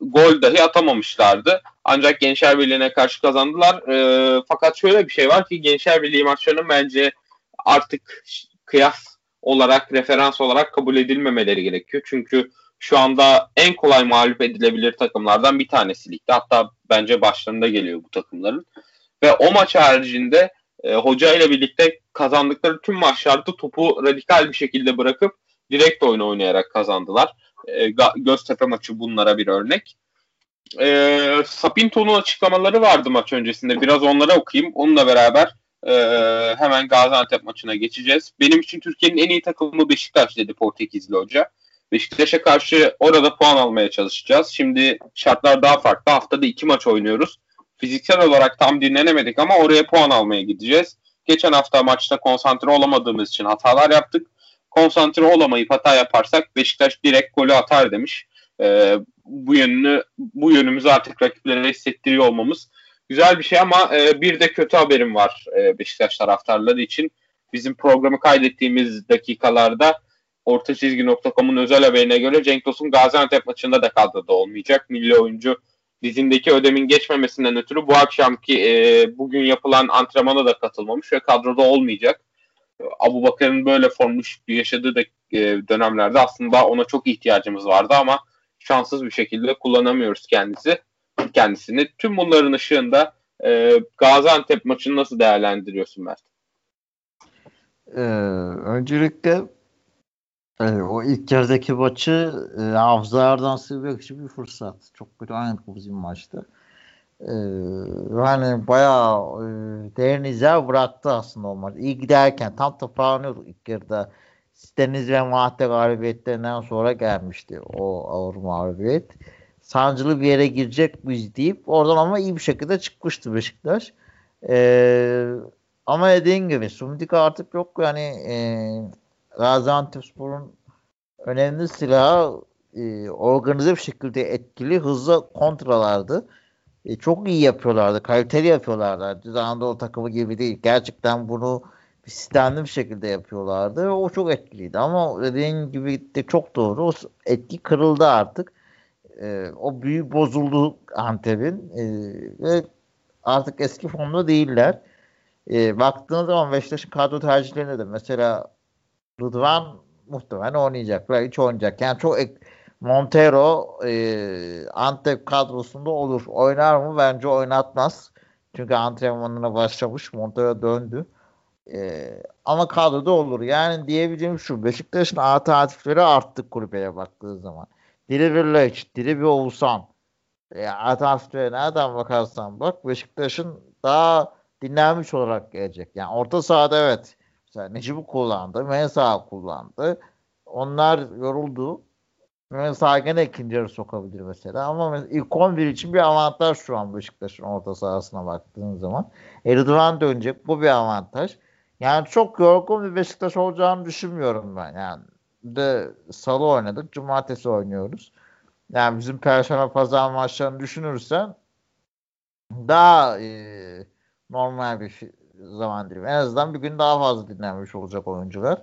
gol dahi atamamışlardı. Ancak Gençler Birliği'ne karşı kazandılar. E, fakat şöyle bir şey var ki Gençler Birliği maçlarının bence artık kıyas olarak, referans olarak kabul edilmemeleri gerekiyor. Çünkü şu anda en kolay mağlup edilebilir takımlardan bir tanesi ligde. Hatta bence başlarında geliyor bu takımların. Ve o maç haricinde e, hoca ile birlikte kazandıkları tüm maçlarda topu radikal bir şekilde bırakıp direkt oyun oynayarak kazandılar. E, Göztepe maçı bunlara bir örnek. E, Sapinto'nun açıklamaları vardı maç öncesinde. Biraz onlara okuyayım. Onunla beraber e, hemen Gaziantep maçına geçeceğiz. Benim için Türkiye'nin en iyi takımı Beşiktaş dedi Portekizli hoca. Beşiktaş'a karşı orada puan almaya çalışacağız. Şimdi şartlar daha farklı. Haftada iki maç oynuyoruz. Fiziksel olarak tam dinlenemedik ama oraya puan almaya gideceğiz. Geçen hafta maçta konsantre olamadığımız için hatalar yaptık. Konsantre olamayıp hata yaparsak Beşiktaş direkt golü atar demiş. Ee, bu yönünü bu yönümüzü artık rakiplere hissettiriyor olmamız güzel bir şey ama e, bir de kötü haberim var e, Beşiktaş taraftarları için. Bizim programı kaydettiğimiz dakikalarda ortaçizgi.com'un özel haberine göre Cenk Tosun Gaziantep maçında da kadroda olmayacak. Milli oyuncu dizindeki ödemin geçmemesinden ötürü bu akşamki e, bugün yapılan antrenmana da katılmamış ve kadroda olmayacak. Abu Bakar'ın böyle formlu yaşadığı da, e, dönemlerde aslında ona çok ihtiyacımız vardı ama şanssız bir şekilde kullanamıyoruz kendisi kendisini. Tüm bunların ışığında e, Gaziantep maçını nasıl değerlendiriyorsun Mert? Ee, öncelikle e, o ilk yarıdaki maçı e, hafızalardan silmek için bir fırsat. Çok kötü oynadık bizim maçta. Ee, yani bayağı e, değerini izah bıraktı aslında o maç. İyi giderken tam toparlanıyorduk ilk yarıda. Deniz ve Mahatte galibiyetlerinden sonra gelmişti o ağır mağlubiyet sancılı bir yere girecek biz deyip oradan ama iyi bir şekilde çıkmıştı Beşiktaş. Ee, ama dediğin gibi Sumdika artık yok yani e, Gaziantepspor'un önemli silahı e, organize bir şekilde etkili hızlı kontralardı. E, çok iyi yapıyorlardı. Kaliteli yapıyorlardı. Düz Anadolu takımı gibi değil. Gerçekten bunu bir sistemli bir şekilde yapıyorlardı. O çok etkiliydi. Ama dediğin gibi de çok doğru. O etki kırıldı artık e, o büyü bozuldu Antep'in e, ve artık eski formda değiller. E, baktığınız zaman Beşiktaş'ın kadro tercihlerinde de mesela Rıdvan muhtemelen oynayacaklar. Hiç oynayacak. Yani çok ek, Montero e, Antep kadrosunda olur. Oynar mı? Bence oynatmaz. Çünkü antrenmanına başlamış. Montero döndü. E, ama kadroda olur. Yani diyebileceğim şu. Beşiktaş'ın alternatifleri arttı kulübeye baktığı zaman. Diri bir Leç, diri bir Oğuzhan. E, alternatiflere nereden bakarsan bak Beşiktaş'ın daha dinlenmiş olarak gelecek. Yani orta sahada evet. Mesela Necip'i kullandı. Mensah kullandı. Onlar yoruldu. Mensah gene ikinci yarı sokabilir mesela. Ama ilk 11 için bir avantaj şu an Beşiktaş'ın orta sahasına baktığın zaman. Erdoğan dönecek. Bu bir avantaj. Yani çok yorgun bir Beşiktaş olacağını düşünmüyorum ben. Yani de salı oynadık. Cumartesi oynuyoruz. Yani bizim perşembe pazar maçlarını düşünürsen daha e, normal bir zaman dilimi. En azından bir gün daha fazla dinlenmiş olacak oyuncular.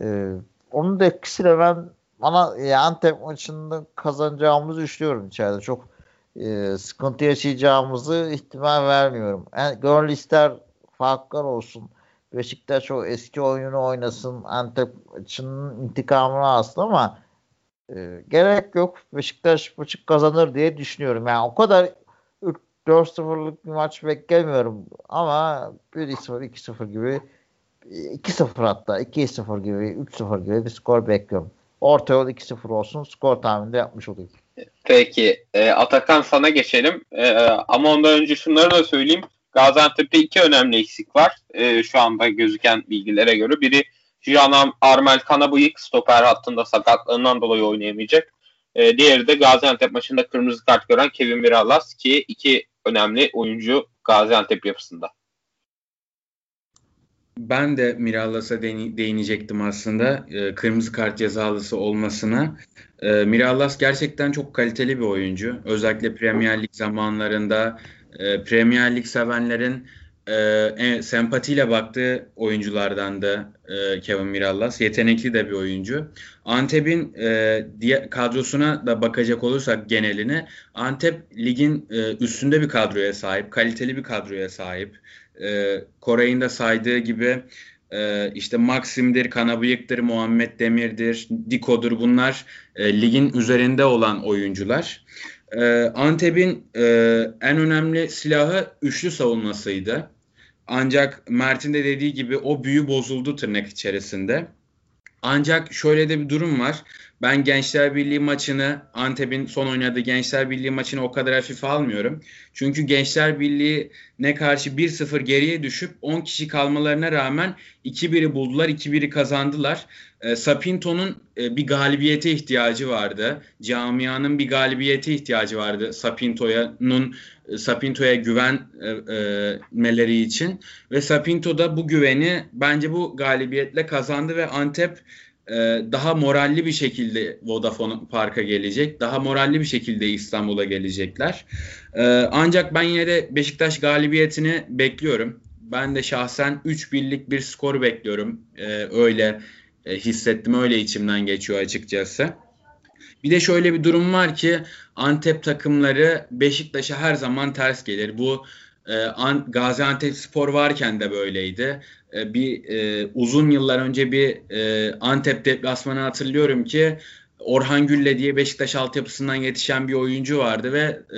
E, onun da etkisiyle ben bana e, Antep maçında kazanacağımızı düşünüyorum içeride. Çok e, sıkıntı yaşayacağımızı ihtimal vermiyorum. Yani gönül ister farklar olsun. Beşiktaş o eski oyunu oynasın. Antep maçının intikamını alsın ama e, gerek yok. Beşiktaş maçı kazanır diye düşünüyorum. Yani o kadar 4-0'lık bir maç beklemiyorum ama 1-0, 2-0 gibi 2-0 hatta 2-0 gibi 3-0 gibi bir skor bekliyorum. Orta yol 2-0 olsun skor tahmini de yapmış olayım. Peki e, Atakan sana geçelim e, ama ondan önce şunları da söyleyeyim. Gaziantep'te iki önemli eksik var e, şu anda gözüken bilgilere göre. Biri Jiran Armel Kanabıyık stoper hattında sakatlığından dolayı oynayamayacak. E, diğeri de Gaziantep maçında kırmızı kart gören Kevin Viralas ki iki önemli oyuncu Gaziantep yapısında. Ben de Mirallas'a değinecektim aslında. E, kırmızı kart cezalısı olmasına. E, Mirallas gerçekten çok kaliteli bir oyuncu. Özellikle Premier Lig zamanlarında e, Premier Lig sevenlerin e, sempatiyle baktığı oyunculardan da e, Kevin Mirallas. Yetenekli de bir oyuncu. Antep'in e, kadrosuna da bakacak olursak geneline Antep ligin e, üstünde bir kadroya sahip. Kaliteli bir kadroya sahip. E, Koray'ın da saydığı gibi e, işte Maxim'dir, Kanabıyık'tır, Muhammed Demir'dir, Diko'dur bunlar e, ligin üzerinde olan oyuncular. E, Antep'in e, en önemli silahı üçlü savunmasıydı. Ancak Mert'in de dediği gibi o büyü bozuldu tırnak içerisinde. Ancak şöyle de bir durum var. Ben Gençler Birliği maçını, Antep'in son oynadığı Gençler Birliği maçını o kadar hafife almıyorum. Çünkü Gençler Birliği ne karşı 1-0 geriye düşüp 10 kişi kalmalarına rağmen 2-1'i buldular, 2-1'i kazandılar. E, Sapinto'nun e, bir galibiyete ihtiyacı vardı. Camianın bir galibiyete ihtiyacı vardı Sapinto'nun Sapinto'ya güvenmeleri e, için ve Sapinto da bu güveni bence bu galibiyetle kazandı ve Antep e, daha moralli bir şekilde Vodafone Park'a gelecek. Daha moralli bir şekilde İstanbul'a gelecekler. E, ancak ben yine de Beşiktaş galibiyetini bekliyorum. Ben de şahsen 3 birlik bir skor bekliyorum. E, öyle e, hissettim, öyle içimden geçiyor açıkçası. Bir de şöyle bir durum var ki Antep takımları Beşiktaş'a her zaman ters gelir. Bu e, Gaziantep Spor varken de böyleydi. E, bir e, uzun yıllar önce bir Antep deplasmanı hatırlıyorum ki Orhan Gülle diye Beşiktaş altyapısından yetişen bir oyuncu vardı ve e,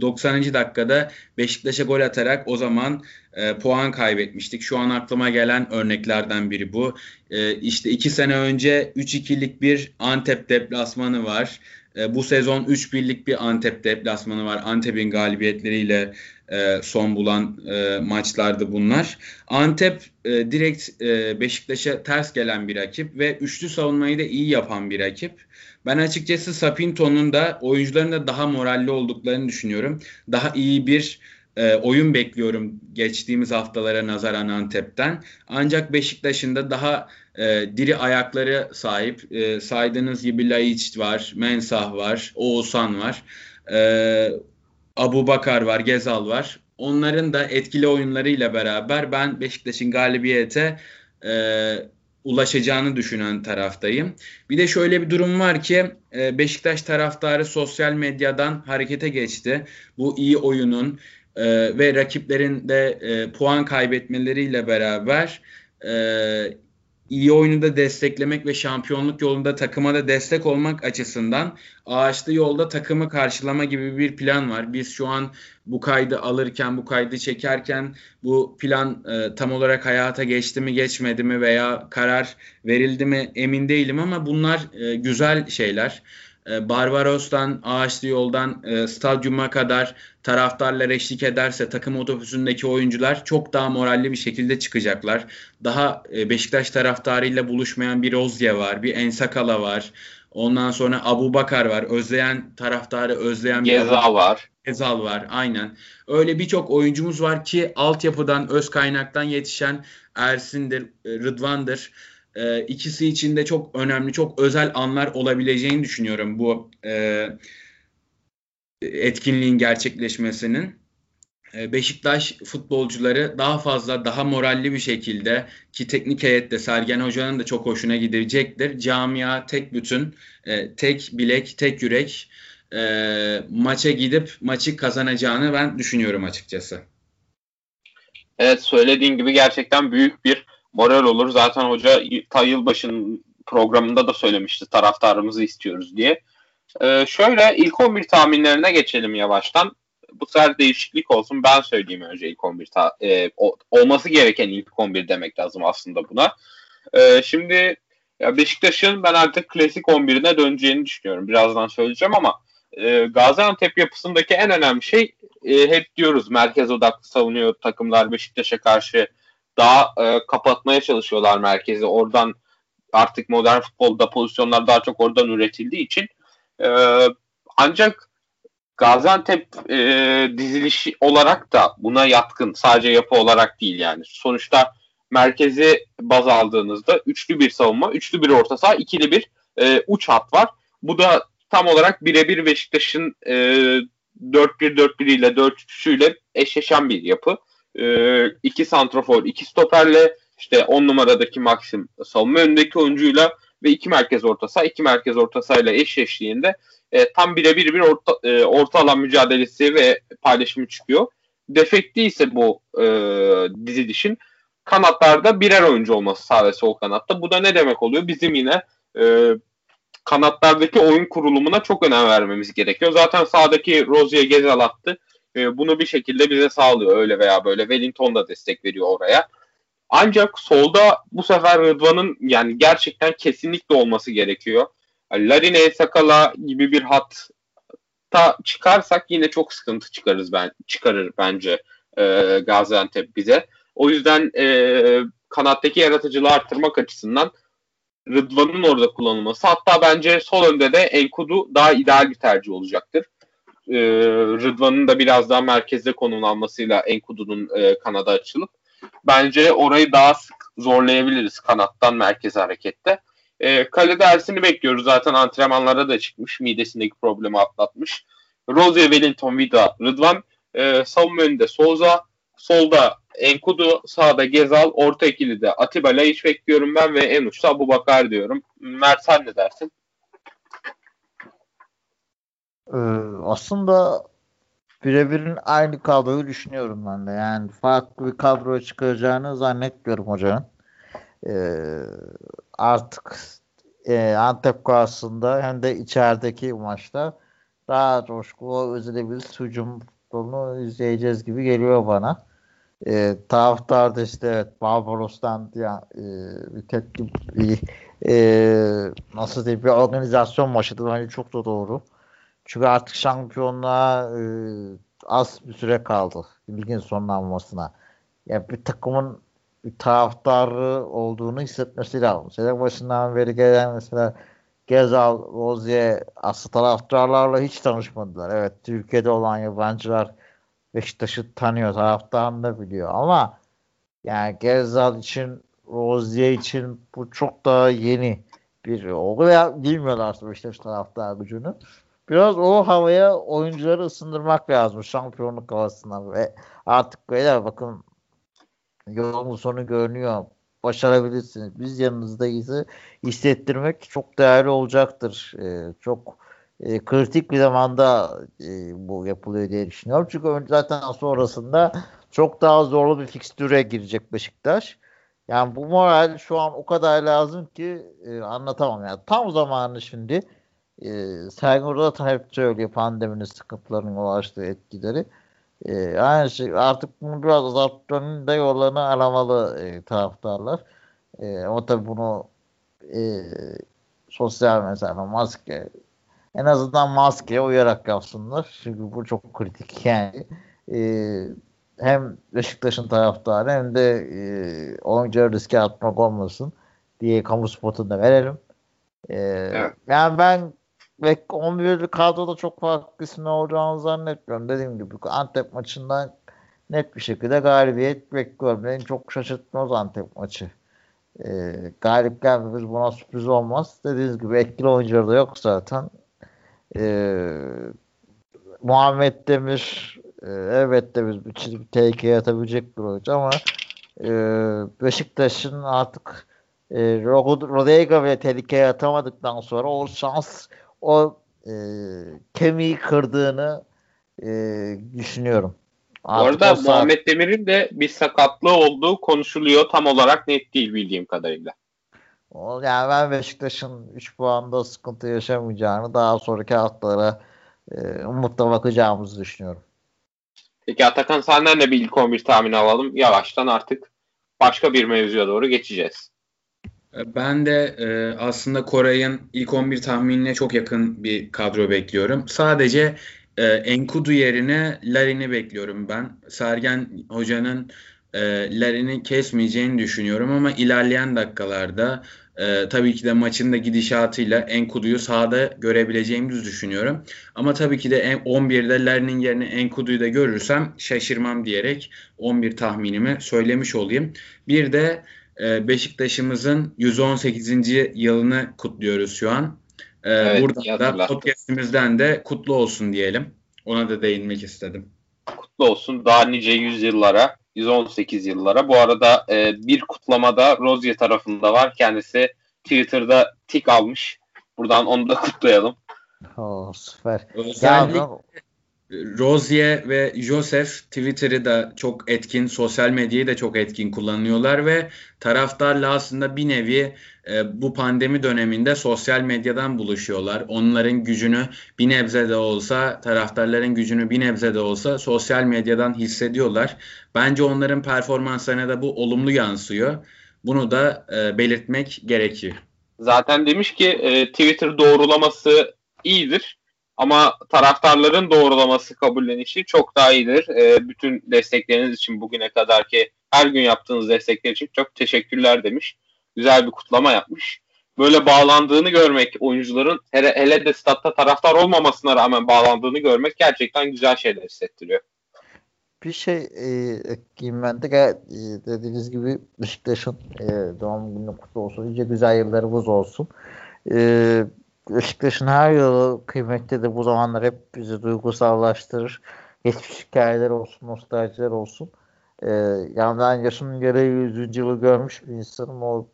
90. dakikada Beşiktaş'a gol atarak o zaman e, puan kaybetmiştik. Şu an aklıma gelen örneklerden biri bu. E, işte iki sene önce 3-2'lik bir Antep deplasmanı var. E, bu sezon 3-1'lik bir Antep deplasmanı var. Antep'in galibiyetleriyle e, son bulan e, maçlardı bunlar. Antep e, direkt e, Beşiktaş'a ters gelen bir rakip ve üçlü savunmayı da iyi yapan bir rakip. Ben açıkçası Sapinto'nun da oyuncuların da daha moralli olduklarını düşünüyorum. Daha iyi bir e, oyun bekliyorum geçtiğimiz haftalara nazaran Antep'ten. Ancak Beşiktaş'ın da daha e, diri ayakları sahip. E, saydığınız gibi Laiç var, Mensah var, Oğuzhan var. E, Abu Bakar var, Gezal var. Onların da etkili oyunlarıyla beraber ben Beşiktaş'ın galibiyete e, ulaşacağını düşünen taraftayım. Bir de şöyle bir durum var ki e, Beşiktaş taraftarı sosyal medyadan harekete geçti. Bu iyi oyunun e, ve rakiplerin de e, puan kaybetmeleriyle beraber e, iyi oyunu da desteklemek ve şampiyonluk yolunda takıma da destek olmak açısından ağaçlı yolda takımı karşılama gibi bir plan var. Biz şu an bu kaydı alırken, bu kaydı çekerken bu plan e, tam olarak hayata geçti mi, geçmedi mi veya karar verildi mi emin değilim ama bunlar e, güzel şeyler. E, Barbaros'tan, Ağaçlı Yol'dan e, stadyuma kadar taraftarlar eşlik ederse takım otobüsündeki oyuncular çok daha moralli bir şekilde çıkacaklar. Daha e, Beşiktaş taraftarıyla buluşmayan bir Rozya var, bir Ensakala var. Ondan sonra Abu Bakar var. Özleyen taraftarı özleyen bir Gezal var. Gezal var aynen. Öyle birçok oyuncumuz var ki altyapıdan, öz kaynaktan yetişen Ersin'dir, Rıdvan'dır e, ikisi için de çok önemli, çok özel anlar olabileceğini düşünüyorum bu e, etkinliğin gerçekleşmesinin. e, Beşiktaş futbolcuları daha fazla, daha moralli bir şekilde ki teknik heyette Sergen Hoca'nın da çok hoşuna gidecektir. Camia tek bütün, e, tek bilek, tek yürek e, maça gidip maçı kazanacağını ben düşünüyorum açıkçası. Evet söylediğin gibi gerçekten büyük bir moral olur. Zaten hoca ta yılbaşının programında da söylemişti taraftarımızı istiyoruz diye. Ee, şöyle ilk 11 tahminlerine geçelim yavaştan. Bu sefer değişiklik olsun. Ben söyleyeyim önce ilk 11 ta- e, olması gereken ilk 11 demek lazım aslında buna. Ee, şimdi ya Beşiktaş'ın ben artık klasik 11'ine döneceğini düşünüyorum. Birazdan söyleyeceğim ama e, Gaziantep yapısındaki en önemli şey e, hep diyoruz merkez odaklı savunuyor takımlar Beşiktaş'a karşı daha e, kapatmaya çalışıyorlar merkezi. Oradan artık modern futbolda pozisyonlar daha çok oradan üretildiği için e, ancak Gaziantep e, dizilişi olarak da buna yatkın. Sadece yapı olarak değil yani. Sonuçta merkezi baz aldığınızda üçlü bir savunma, üçlü bir orta saha, ikili bir e, uç hat var. Bu da tam olarak birebir Beşiktaş'ın e, 4-1-4-1 ile 4-3 ile eşleşen bir yapı. E, iki santrafor, iki stoperle işte 10 numaradaki Maxim savunma önündeki oyuncuyla ve iki merkez orta saha, iki merkez orta sahayla eşleştiğinde e, tam birebir bir orta, e, orta alan mücadelesi ve paylaşımı çıkıyor. Defekti ise bu e, dizilişin kanatlarda birer oyuncu olması sağ ve sol kanatta. Bu da ne demek oluyor? Bizim yine e, kanatlardaki oyun kurulumuna çok önem vermemiz gerekiyor. Zaten sağdaki Rozier Gezel attı. E, bunu bir şekilde bize sağlıyor öyle veya böyle. Wellington da destek veriyor oraya. Ancak solda bu sefer Rıdvan'ın yani gerçekten kesinlikle olması gerekiyor. Larine, Sakala gibi bir hatta çıkarsak yine çok sıkıntı çıkarız ben çıkarır bence e, Gaziantep bize. O yüzden e, kanattaki yaratıcılığı arttırmak açısından Rıdvan'ın orada kullanılması hatta bence sol önde de Enkudu daha ideal bir tercih olacaktır. E, Rıdvan'ın da biraz daha merkezde konumlanmasıyla Enkudu'nun e, kanada açılıp bence orayı daha sık zorlayabiliriz kanattan merkez harekette. E, kalede Ersin'i bekliyoruz. Zaten antrenmanlara da çıkmış. Midesindeki problemi atlatmış. Rozier, Wellington, Vida, Rıdvan. E, savunma önünde Souza. Solda Enkudu, sağda Gezal, orta ikili de Atiba Laiç bekliyorum ben ve en uçta bu Bakar diyorum. Mert sen ne dersin? Ee, aslında birebirin aynı kadroyu düşünüyorum ben de. Yani farklı bir kadro çıkaracağını zannetmiyorum hocanın. Ee, artık e, Antep karşısında hem de içerideki maçta daha coşkulu özenebilir hücum futbolunu izleyeceğiz gibi geliyor bana. E, taraftar da işte evet Barbaros'tan ya, e, bir tepki bir, e, nasıl diyeyim bir organizasyon maçıdır. Bence çok da doğru. Çünkü artık şampiyonluğa e, az bir süre kaldı. Ligin sonlanmasına. Yani bir takımın bir taraftarı olduğunu hissetmesi lazım. Sene başından beri gelen mesela Gezal, Rozier aslı taraftarlarla hiç tanışmadılar. Evet Türkiye'de olan yabancılar Beşiktaş'ı tanıyor, taraftarını da biliyor ama yani Gezal için, Rozier için bu çok daha yeni bir o veya bilmiyorlar Beşiktaş taraftar gücünü. Biraz o havaya oyuncuları ısındırmak lazım şampiyonluk havasına ve artık böyle bakın yolun sonu görünüyor. Başarabilirsiniz. Biz yanınızdayız. Hissettirmek çok değerli olacaktır. Ee, çok e, kritik bir zamanda e, bu yapılıyor diye düşünüyorum. Çünkü zaten sonrasında çok daha zorlu bir fikstüre girecek Beşiktaş. Yani bu moral şu an o kadar lazım ki e, anlatamam. Yani tam zamanı şimdi. E, Sergen Hoca da hep söylüyor pandeminin sıkıntılarının ulaştığı etkileri. E, aynı şey artık bunu biraz azaltmanın da yollarını aramalı e, taraftarlar. E, ama tabii bunu e, sosyal mesafe, maske en azından maskeye uyarak yapsınlar. Çünkü bu çok kritik yani. E, hem Beşiktaş'ın taraftarı hem de e, oyuncuları riske atmak olmasın diye kamu spotunu da verelim. E, evet. Yani ben ve 11 kadroda çok farklı isimler olacağını zannetmiyorum. Dediğim gibi Antep maçından net bir şekilde galibiyet bekliyorum. Beni çok şaşırtmaz Antep maçı. Ee, galip gelmemiz buna sürpriz olmaz. Dediğiniz gibi etkili oyuncuları da yok zaten. Ee, Muhammed Demir E, evet de biz bir çizgi tehlikeye atabilecek bir oyuncu ama e, Beşiktaş'ın artık e, Rodega ve tehlikeye atamadıktan sonra o şans o e, kemiği kırdığını e, düşünüyorum. Bu arada saat... Muhammed Demir'in de bir sakatlığı olduğu konuşuluyor. Tam olarak net değil bildiğim kadarıyla. Yani ben Beşiktaş'ın 3 puanda sıkıntı yaşamayacağını daha sonraki haftalara e, umutla bakacağımızı düşünüyorum. Peki Atakan senden de bir ilk 11 tahmini alalım. Yavaştan artık başka bir mevzuya doğru geçeceğiz. Ben de e, aslında Koray'ın ilk 11 tahminine çok yakın bir kadro bekliyorum. Sadece e, Enkudu yerine Larin'i bekliyorum ben. Sergen Hoca'nın e, Larin'i kesmeyeceğini düşünüyorum ama ilerleyen dakikalarda e, tabii ki de maçın da gidişatıyla Enkudu'yu sahada görebileceğimizi düşünüyorum. Ama tabii ki de 11'de Larin'in yerine Enkudu'yu da görürsem şaşırmam diyerek 11 tahminimi söylemiş olayım. Bir de e, Beşiktaş'ımızın 118. yılını kutluyoruz şu an. E, evet, buradan da podcastimizden de kutlu olsun diyelim. Ona da değinmek istedim. Kutlu olsun daha nice yüzyıllara, 118 yıllara. Bu arada e, bir kutlamada Rozier tarafında var. Kendisi Twitter'da tik almış. Buradan onu da kutlayalım. Oh, süper. Özellikle ya, Rozier ve Joseph Twitter'ı da çok etkin, sosyal medyayı da çok etkin kullanıyorlar ve taraftarla aslında bir nevi e, bu pandemi döneminde sosyal medyadan buluşuyorlar. Onların gücünü bir nebze de olsa, taraftarların gücünü bir nebze de olsa sosyal medyadan hissediyorlar. Bence onların performanslarına da bu olumlu yansıyor. Bunu da e, belirtmek gerekiyor. Zaten demiş ki e, Twitter doğrulaması iyidir ama taraftarların doğrulaması kabullenişi çok daha iyidir. E, bütün destekleriniz için bugüne kadar ki her gün yaptığınız destekler için çok teşekkürler demiş. Güzel bir kutlama yapmış. Böyle bağlandığını görmek oyuncuların hele, hele de statta taraftar olmamasına rağmen bağlandığını görmek gerçekten güzel şeyler hissettiriyor. Bir şey e, ekleyeyim ben de e, dediğiniz gibi Beşiktaş'ın e, doğum günü kutlu olsun. İyice güzel yıllarımız olsun. E, Beşiktaş'ın her yılı kıymetlidir. Bu zamanlar hep bizi duygusallaştırır. Geçmiş hikayeler olsun, nostaljiler olsun. Ee, yani ben yaşımın gereği 100. yılı görmüş bir insanım. O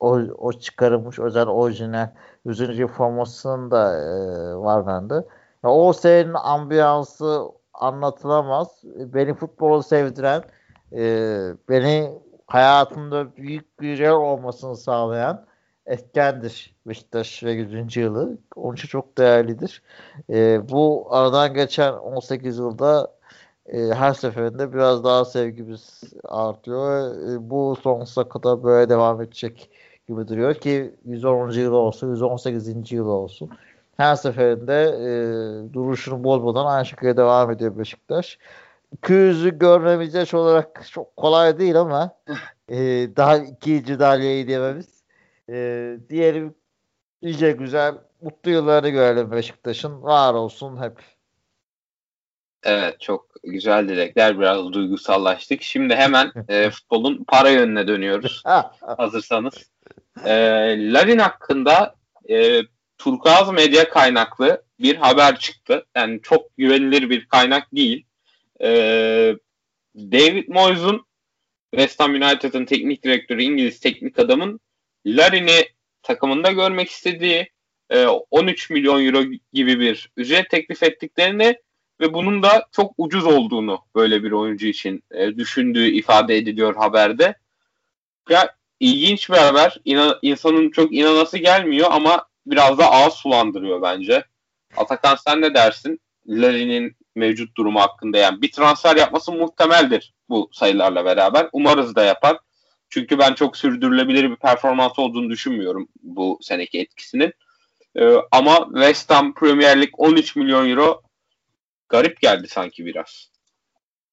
o, o çıkarılmış özel orijinal 100. yıl formasının da e, var bende. Ya, o senin ambiyansı anlatılamaz. Beni futbolu sevdiren, e, beni hayatımda büyük bir yer olmasını sağlayan etkendir Beşiktaş ve 100. yılı. Onun için çok değerlidir. E, bu aradan geçen 18 yılda e, her seferinde biraz daha sevgimiz artıyor. E, bu sonsuza kadar böyle devam edecek gibi duruyor ki 110. yıl olsun, 118. yıl olsun. Her seferinde e, duruşunu bozmadan aynı şekilde devam ediyor Beşiktaş. 200'ü görmemeyecek olarak çok kolay değil ama e, daha ikinci dalyeyi dememiz e, diyelim iyice güzel mutlu yıllarını görelim Beşiktaş'ın. Var olsun hep. Evet çok güzel dilekler. Biraz duygusallaştık. Şimdi hemen <laughs> e, futbolun para yönüne dönüyoruz. <laughs> Hazırsanız. E, Larin hakkında e, Turkuaz medya kaynaklı bir haber çıktı. Yani çok güvenilir bir kaynak değil. E, David Moyes'un West Ham United'ın teknik direktörü, İngiliz teknik adamın Larin'i takımında görmek istediği 13 e, milyon euro gibi bir ücret teklif ettiklerini ve bunun da çok ucuz olduğunu böyle bir oyuncu için e, düşündüğü ifade ediliyor haberde. Ya ilginç bir haber. İnan, insanın çok inanası gelmiyor ama biraz da ağız sulandırıyor bence. Atakan sen ne dersin? Larin'in mevcut durumu hakkında yani bir transfer yapması muhtemeldir bu sayılarla beraber. Umarız da yapar. Çünkü ben çok sürdürülebilir bir performans olduğunu düşünmüyorum bu seneki etkisinin. Ee, ama West Ham Premier Lig 13 milyon euro garip geldi sanki biraz.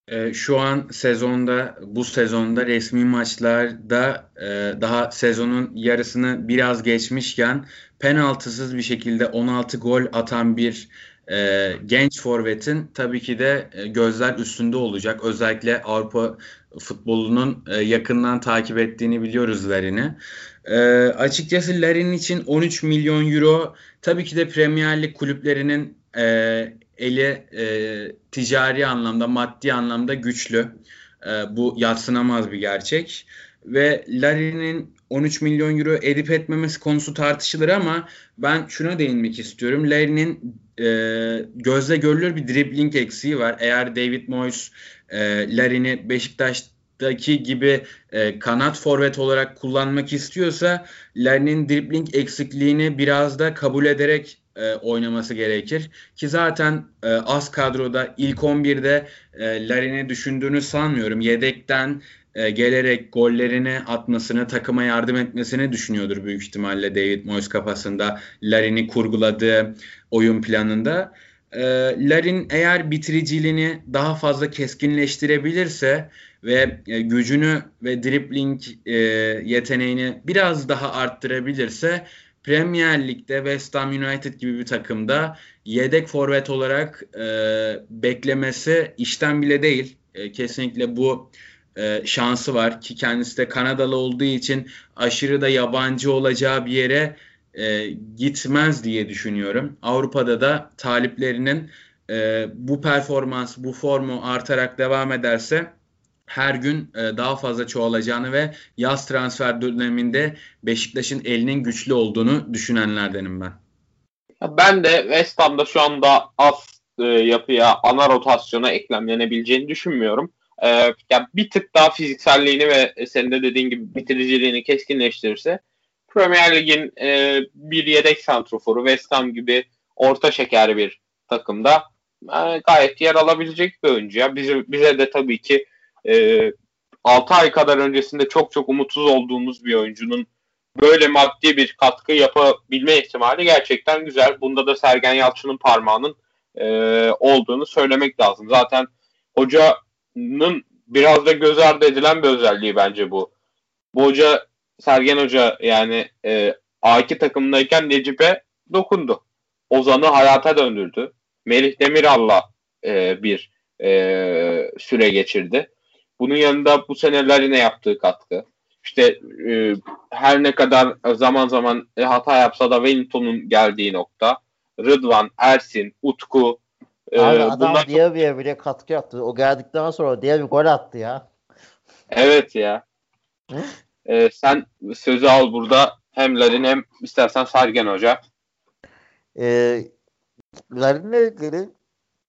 E, şu an sezonda bu sezonda resmi maçlarda e, daha sezonun yarısını biraz geçmişken penaltısız bir şekilde 16 gol atan bir e, genç forvetin tabii ki de e, gözler üstünde olacak. Özellikle Avrupa futbolunun e, yakından takip ettiğini biliyoruz Larin'i. E, açıkçası Larin için 13 milyon euro tabii ki de Premier Lig kulüplerinin e, eli e, ticari anlamda, maddi anlamda güçlü. E, bu yatsınamaz bir gerçek. Ve Larry'nin 13 milyon euro edip etmemesi konusu tartışılır ama ben şuna değinmek istiyorum. Larry'nin e, gözle görülür bir dribbling eksiği var. Eğer David Moyes e, Larry'ni Beşiktaş'taki gibi e, kanat forvet olarak kullanmak istiyorsa Larry'nin dribbling eksikliğini biraz da kabul ederek e, oynaması gerekir. Ki zaten e, az kadroda ilk 11'de e, Larin'i düşündüğünü sanmıyorum. Yedekten e, gelerek gollerini atmasını, takıma yardım etmesini düşünüyordur büyük ihtimalle David Moyes kafasında Larin'i kurguladığı oyun planında. E, Larin eğer bitiriciliğini daha fazla keskinleştirebilirse ve e, gücünü ve dribbling e, yeteneğini biraz daha arttırabilirse Premier Lig'de West Ham United gibi bir takımda yedek forvet olarak beklemesi işten bile değil. Kesinlikle bu e, şansı var ki kendisi de Kanadalı olduğu için aşırı da yabancı olacağı bir yere e, gitmez diye düşünüyorum. Avrupa'da da taliplerinin e, bu performans, bu formu artarak devam ederse her gün e, daha fazla çoğalacağını ve yaz transfer döneminde Beşiktaş'ın elinin güçlü olduğunu düşünenlerdenim ben. Ben de West Ham'da şu anda az e, yapıya, ana rotasyona eklemlenebileceğini düşünmüyorum. E, yani bir tık daha fizikselliğini ve senin de dediğin gibi bitiriciliğini keskinleştirirse Premier Lig'in e, bir yedek santroforu West Ham gibi orta şeker bir takımda e, gayet yer alabilecek bir oyuncu. Ya. Bize, bize de tabii ki e, 6 ay kadar öncesinde çok çok umutsuz olduğumuz bir oyuncunun böyle maddi bir katkı yapabilme ihtimali gerçekten güzel. Bunda da Sergen Yalçın'ın parmağının e, olduğunu söylemek lazım. Zaten hocanın biraz da göz ardı edilen bir özelliği bence bu. Bu hoca Sergen Hoca yani e, A2 takımındayken Necip'e dokundu. Ozan'ı hayata döndürdü. Melih Demiral'la e, bir e, süre geçirdi. Bunun yanında bu seneler yine yaptığı katkı. İşte e, her ne kadar zaman zaman e, hata yapsa da Wellington'un geldiği nokta. Rıdvan, Ersin, Utku. E, Abi adam bunlar... Diaby'e bile katkı yaptı. O geldikten sonra Diaby gol attı ya. Evet ya. e, sen sözü al burada. Hem Larin hem istersen Sergen Hoca. E, Larin'le ilgili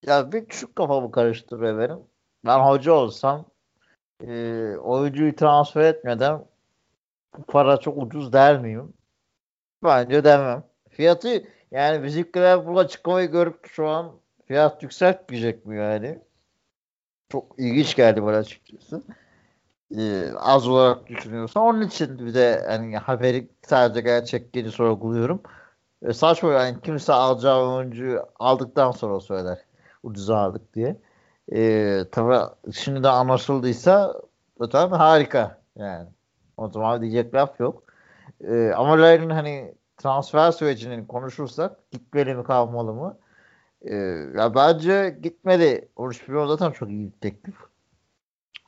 ya bir küçük kafamı karıştırıyor benim. Ben hoca olsam e, oyuncuyu transfer etmeden para çok ucuz der miyim? Bence demem. Fiyatı yani bizimkiler bu açıklamayı görüp şu an fiyat yükseltmeyecek mi yani? Çok ilginç geldi bana açıkçası. Ee, az olarak düşünüyorsan onun için bir de hani haberi sadece gerçekliğini sorguluyorum. E, saçma yani kimse alacağı oyuncuyu aldıktan sonra söyler. Ucuza aldık diye. E, tabii şimdi de anlaşıldıysa zaten harika yani. O zaman diyecek laf yok. E, ama Larry'nin hani transfer sürecinin konuşursak gitmeli mi kalmalı mı? E, ya bence gitmeli. Oruç Bilon zaten çok iyi bir teklif.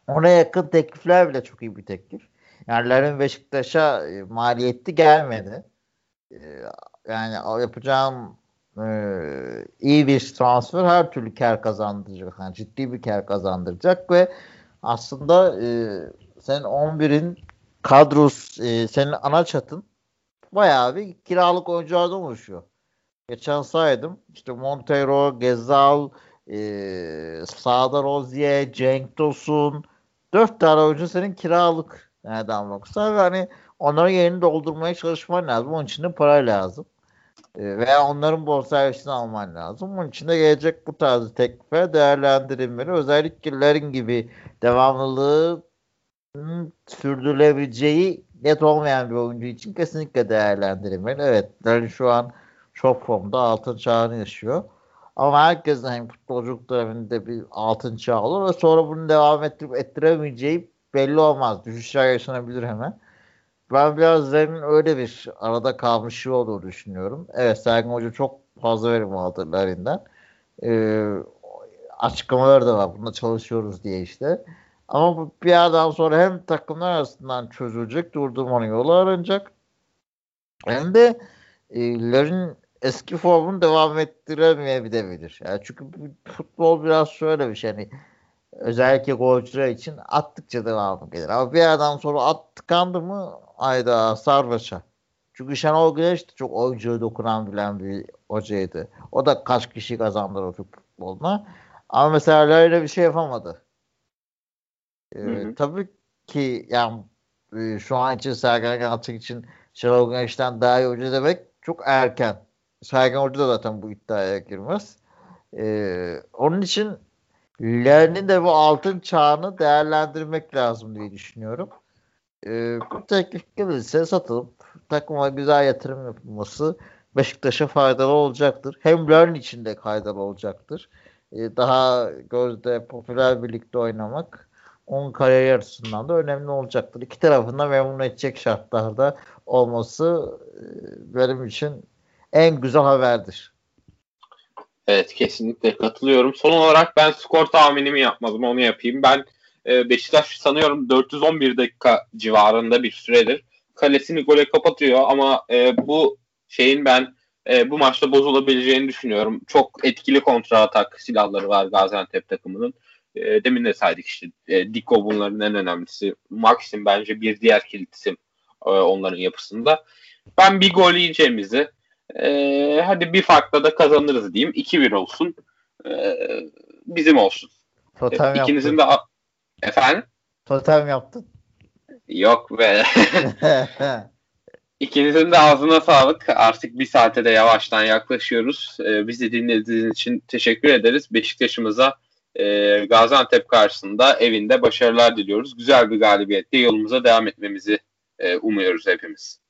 Ona yakın teklifler bile çok iyi bir teklif. Yani Larry'nin Beşiktaş'a e, maliyetli gelmedi. E, yani yapacağım e, iyi bir transfer her türlü kar kazandıracak. Yani ciddi bir kar kazandıracak ve aslında e, senin 11'in kadros e, senin ana çatın bayağı bir kiralık oyunculardan oluşuyor. Geçen saydım işte Montero, Gezal, e, Sağda Rozier, Cenk Tosun dört tane oyuncu senin kiralık nereden baksa ve hani onların yerini doldurmaya çalışman lazım. Onun için de para lazım. Ee, veya onların bonservisini alman lazım. Bunun için de gelecek bu tarz teklife değerlendirilmeli. Özellikle Larin gibi devamlılığı sürdürülebileceği net olmayan bir oyuncu için kesinlikle değerlendirilmeli. Evet Larin şu an çok formda altın çağını yaşıyor. Ama herkesin hani futbolculuk döneminde bir altın çağı olur ve sonra bunu devam ettirip ettiremeyeceği belli olmaz. Düşüşler yaşanabilir hemen. Ben biraz Rem'in öyle bir arada kalmış şey olduğunu düşünüyorum. Evet Sergen Hoca çok fazla verim aldı Larin'den. Ee, açıklamaları da var. Bunda çalışıyoruz diye işte. Ama bir yerden sonra hem takımlar arasından çözülecek, durdurmanın yolu aranacak. Hem de e, Larin eski formunu devam ettiremeyebilir. Yani çünkü futbol biraz şöyle bir şey. Hani özellikle golcüler için attıkça devamı gelir. Ama bir yerden sonra at tıkandı mı ayda sarbaşa. Çünkü Şenol Güneş de çok oyuncuya dokunan bilen bir hocaydı. O da kaç kişi kazandırdı Türk futboluna. Ama mesela öyle bir şey yapamadı. Ee, hı hı. Tabii ki yani e, şu an için Sergen Yalçın için Şenol Güneş'ten daha iyi hoca demek çok erken. Sergen Hoca da zaten bu iddiaya girmez. Ee, onun için Leon'in de bu altın çağını değerlendirmek lazım diye düşünüyorum. Ee, bu teklif gelirse satılıp takıma güzel yatırım yapılması Beşiktaş'a faydalı olacaktır. Hem Learn için de faydalı olacaktır. Ee, daha gözde popüler birlikte oynamak onun kariyer açısından da önemli olacaktır. İki tarafında memnun edecek şartlarda olması e, benim için en güzel haberdir. Evet kesinlikle katılıyorum. Son olarak ben skor tahminimi yapmadım onu yapayım. Ben e, Beşiktaş sanıyorum 411 dakika civarında bir süredir kalesini gole kapatıyor ama e, bu şeyin ben e, bu maçta bozulabileceğini düşünüyorum. Çok etkili kontra atak silahları var Gaziantep takımının. E, demin de saydık işte e, Diko bunların en önemlisi. Maxim bence bir diğer kilit isim e, onların yapısında. Ben bir gol yiyeceğimizi e, hadi bir farkla da kazanırız diyeyim. 2-1 olsun. E, bizim olsun. Totem e, İkinizin de efendim? Totem yaptın. Yok be. <laughs> İkinizin de ağzına sağlık. Artık bir saate de yavaştan yaklaşıyoruz. Ee, bizi dinlediğiniz için teşekkür ederiz. Beşiktaş'ımıza e, Gaziantep karşısında evinde başarılar diliyoruz. Güzel bir galibiyetle yolumuza devam etmemizi e, umuyoruz hepimiz.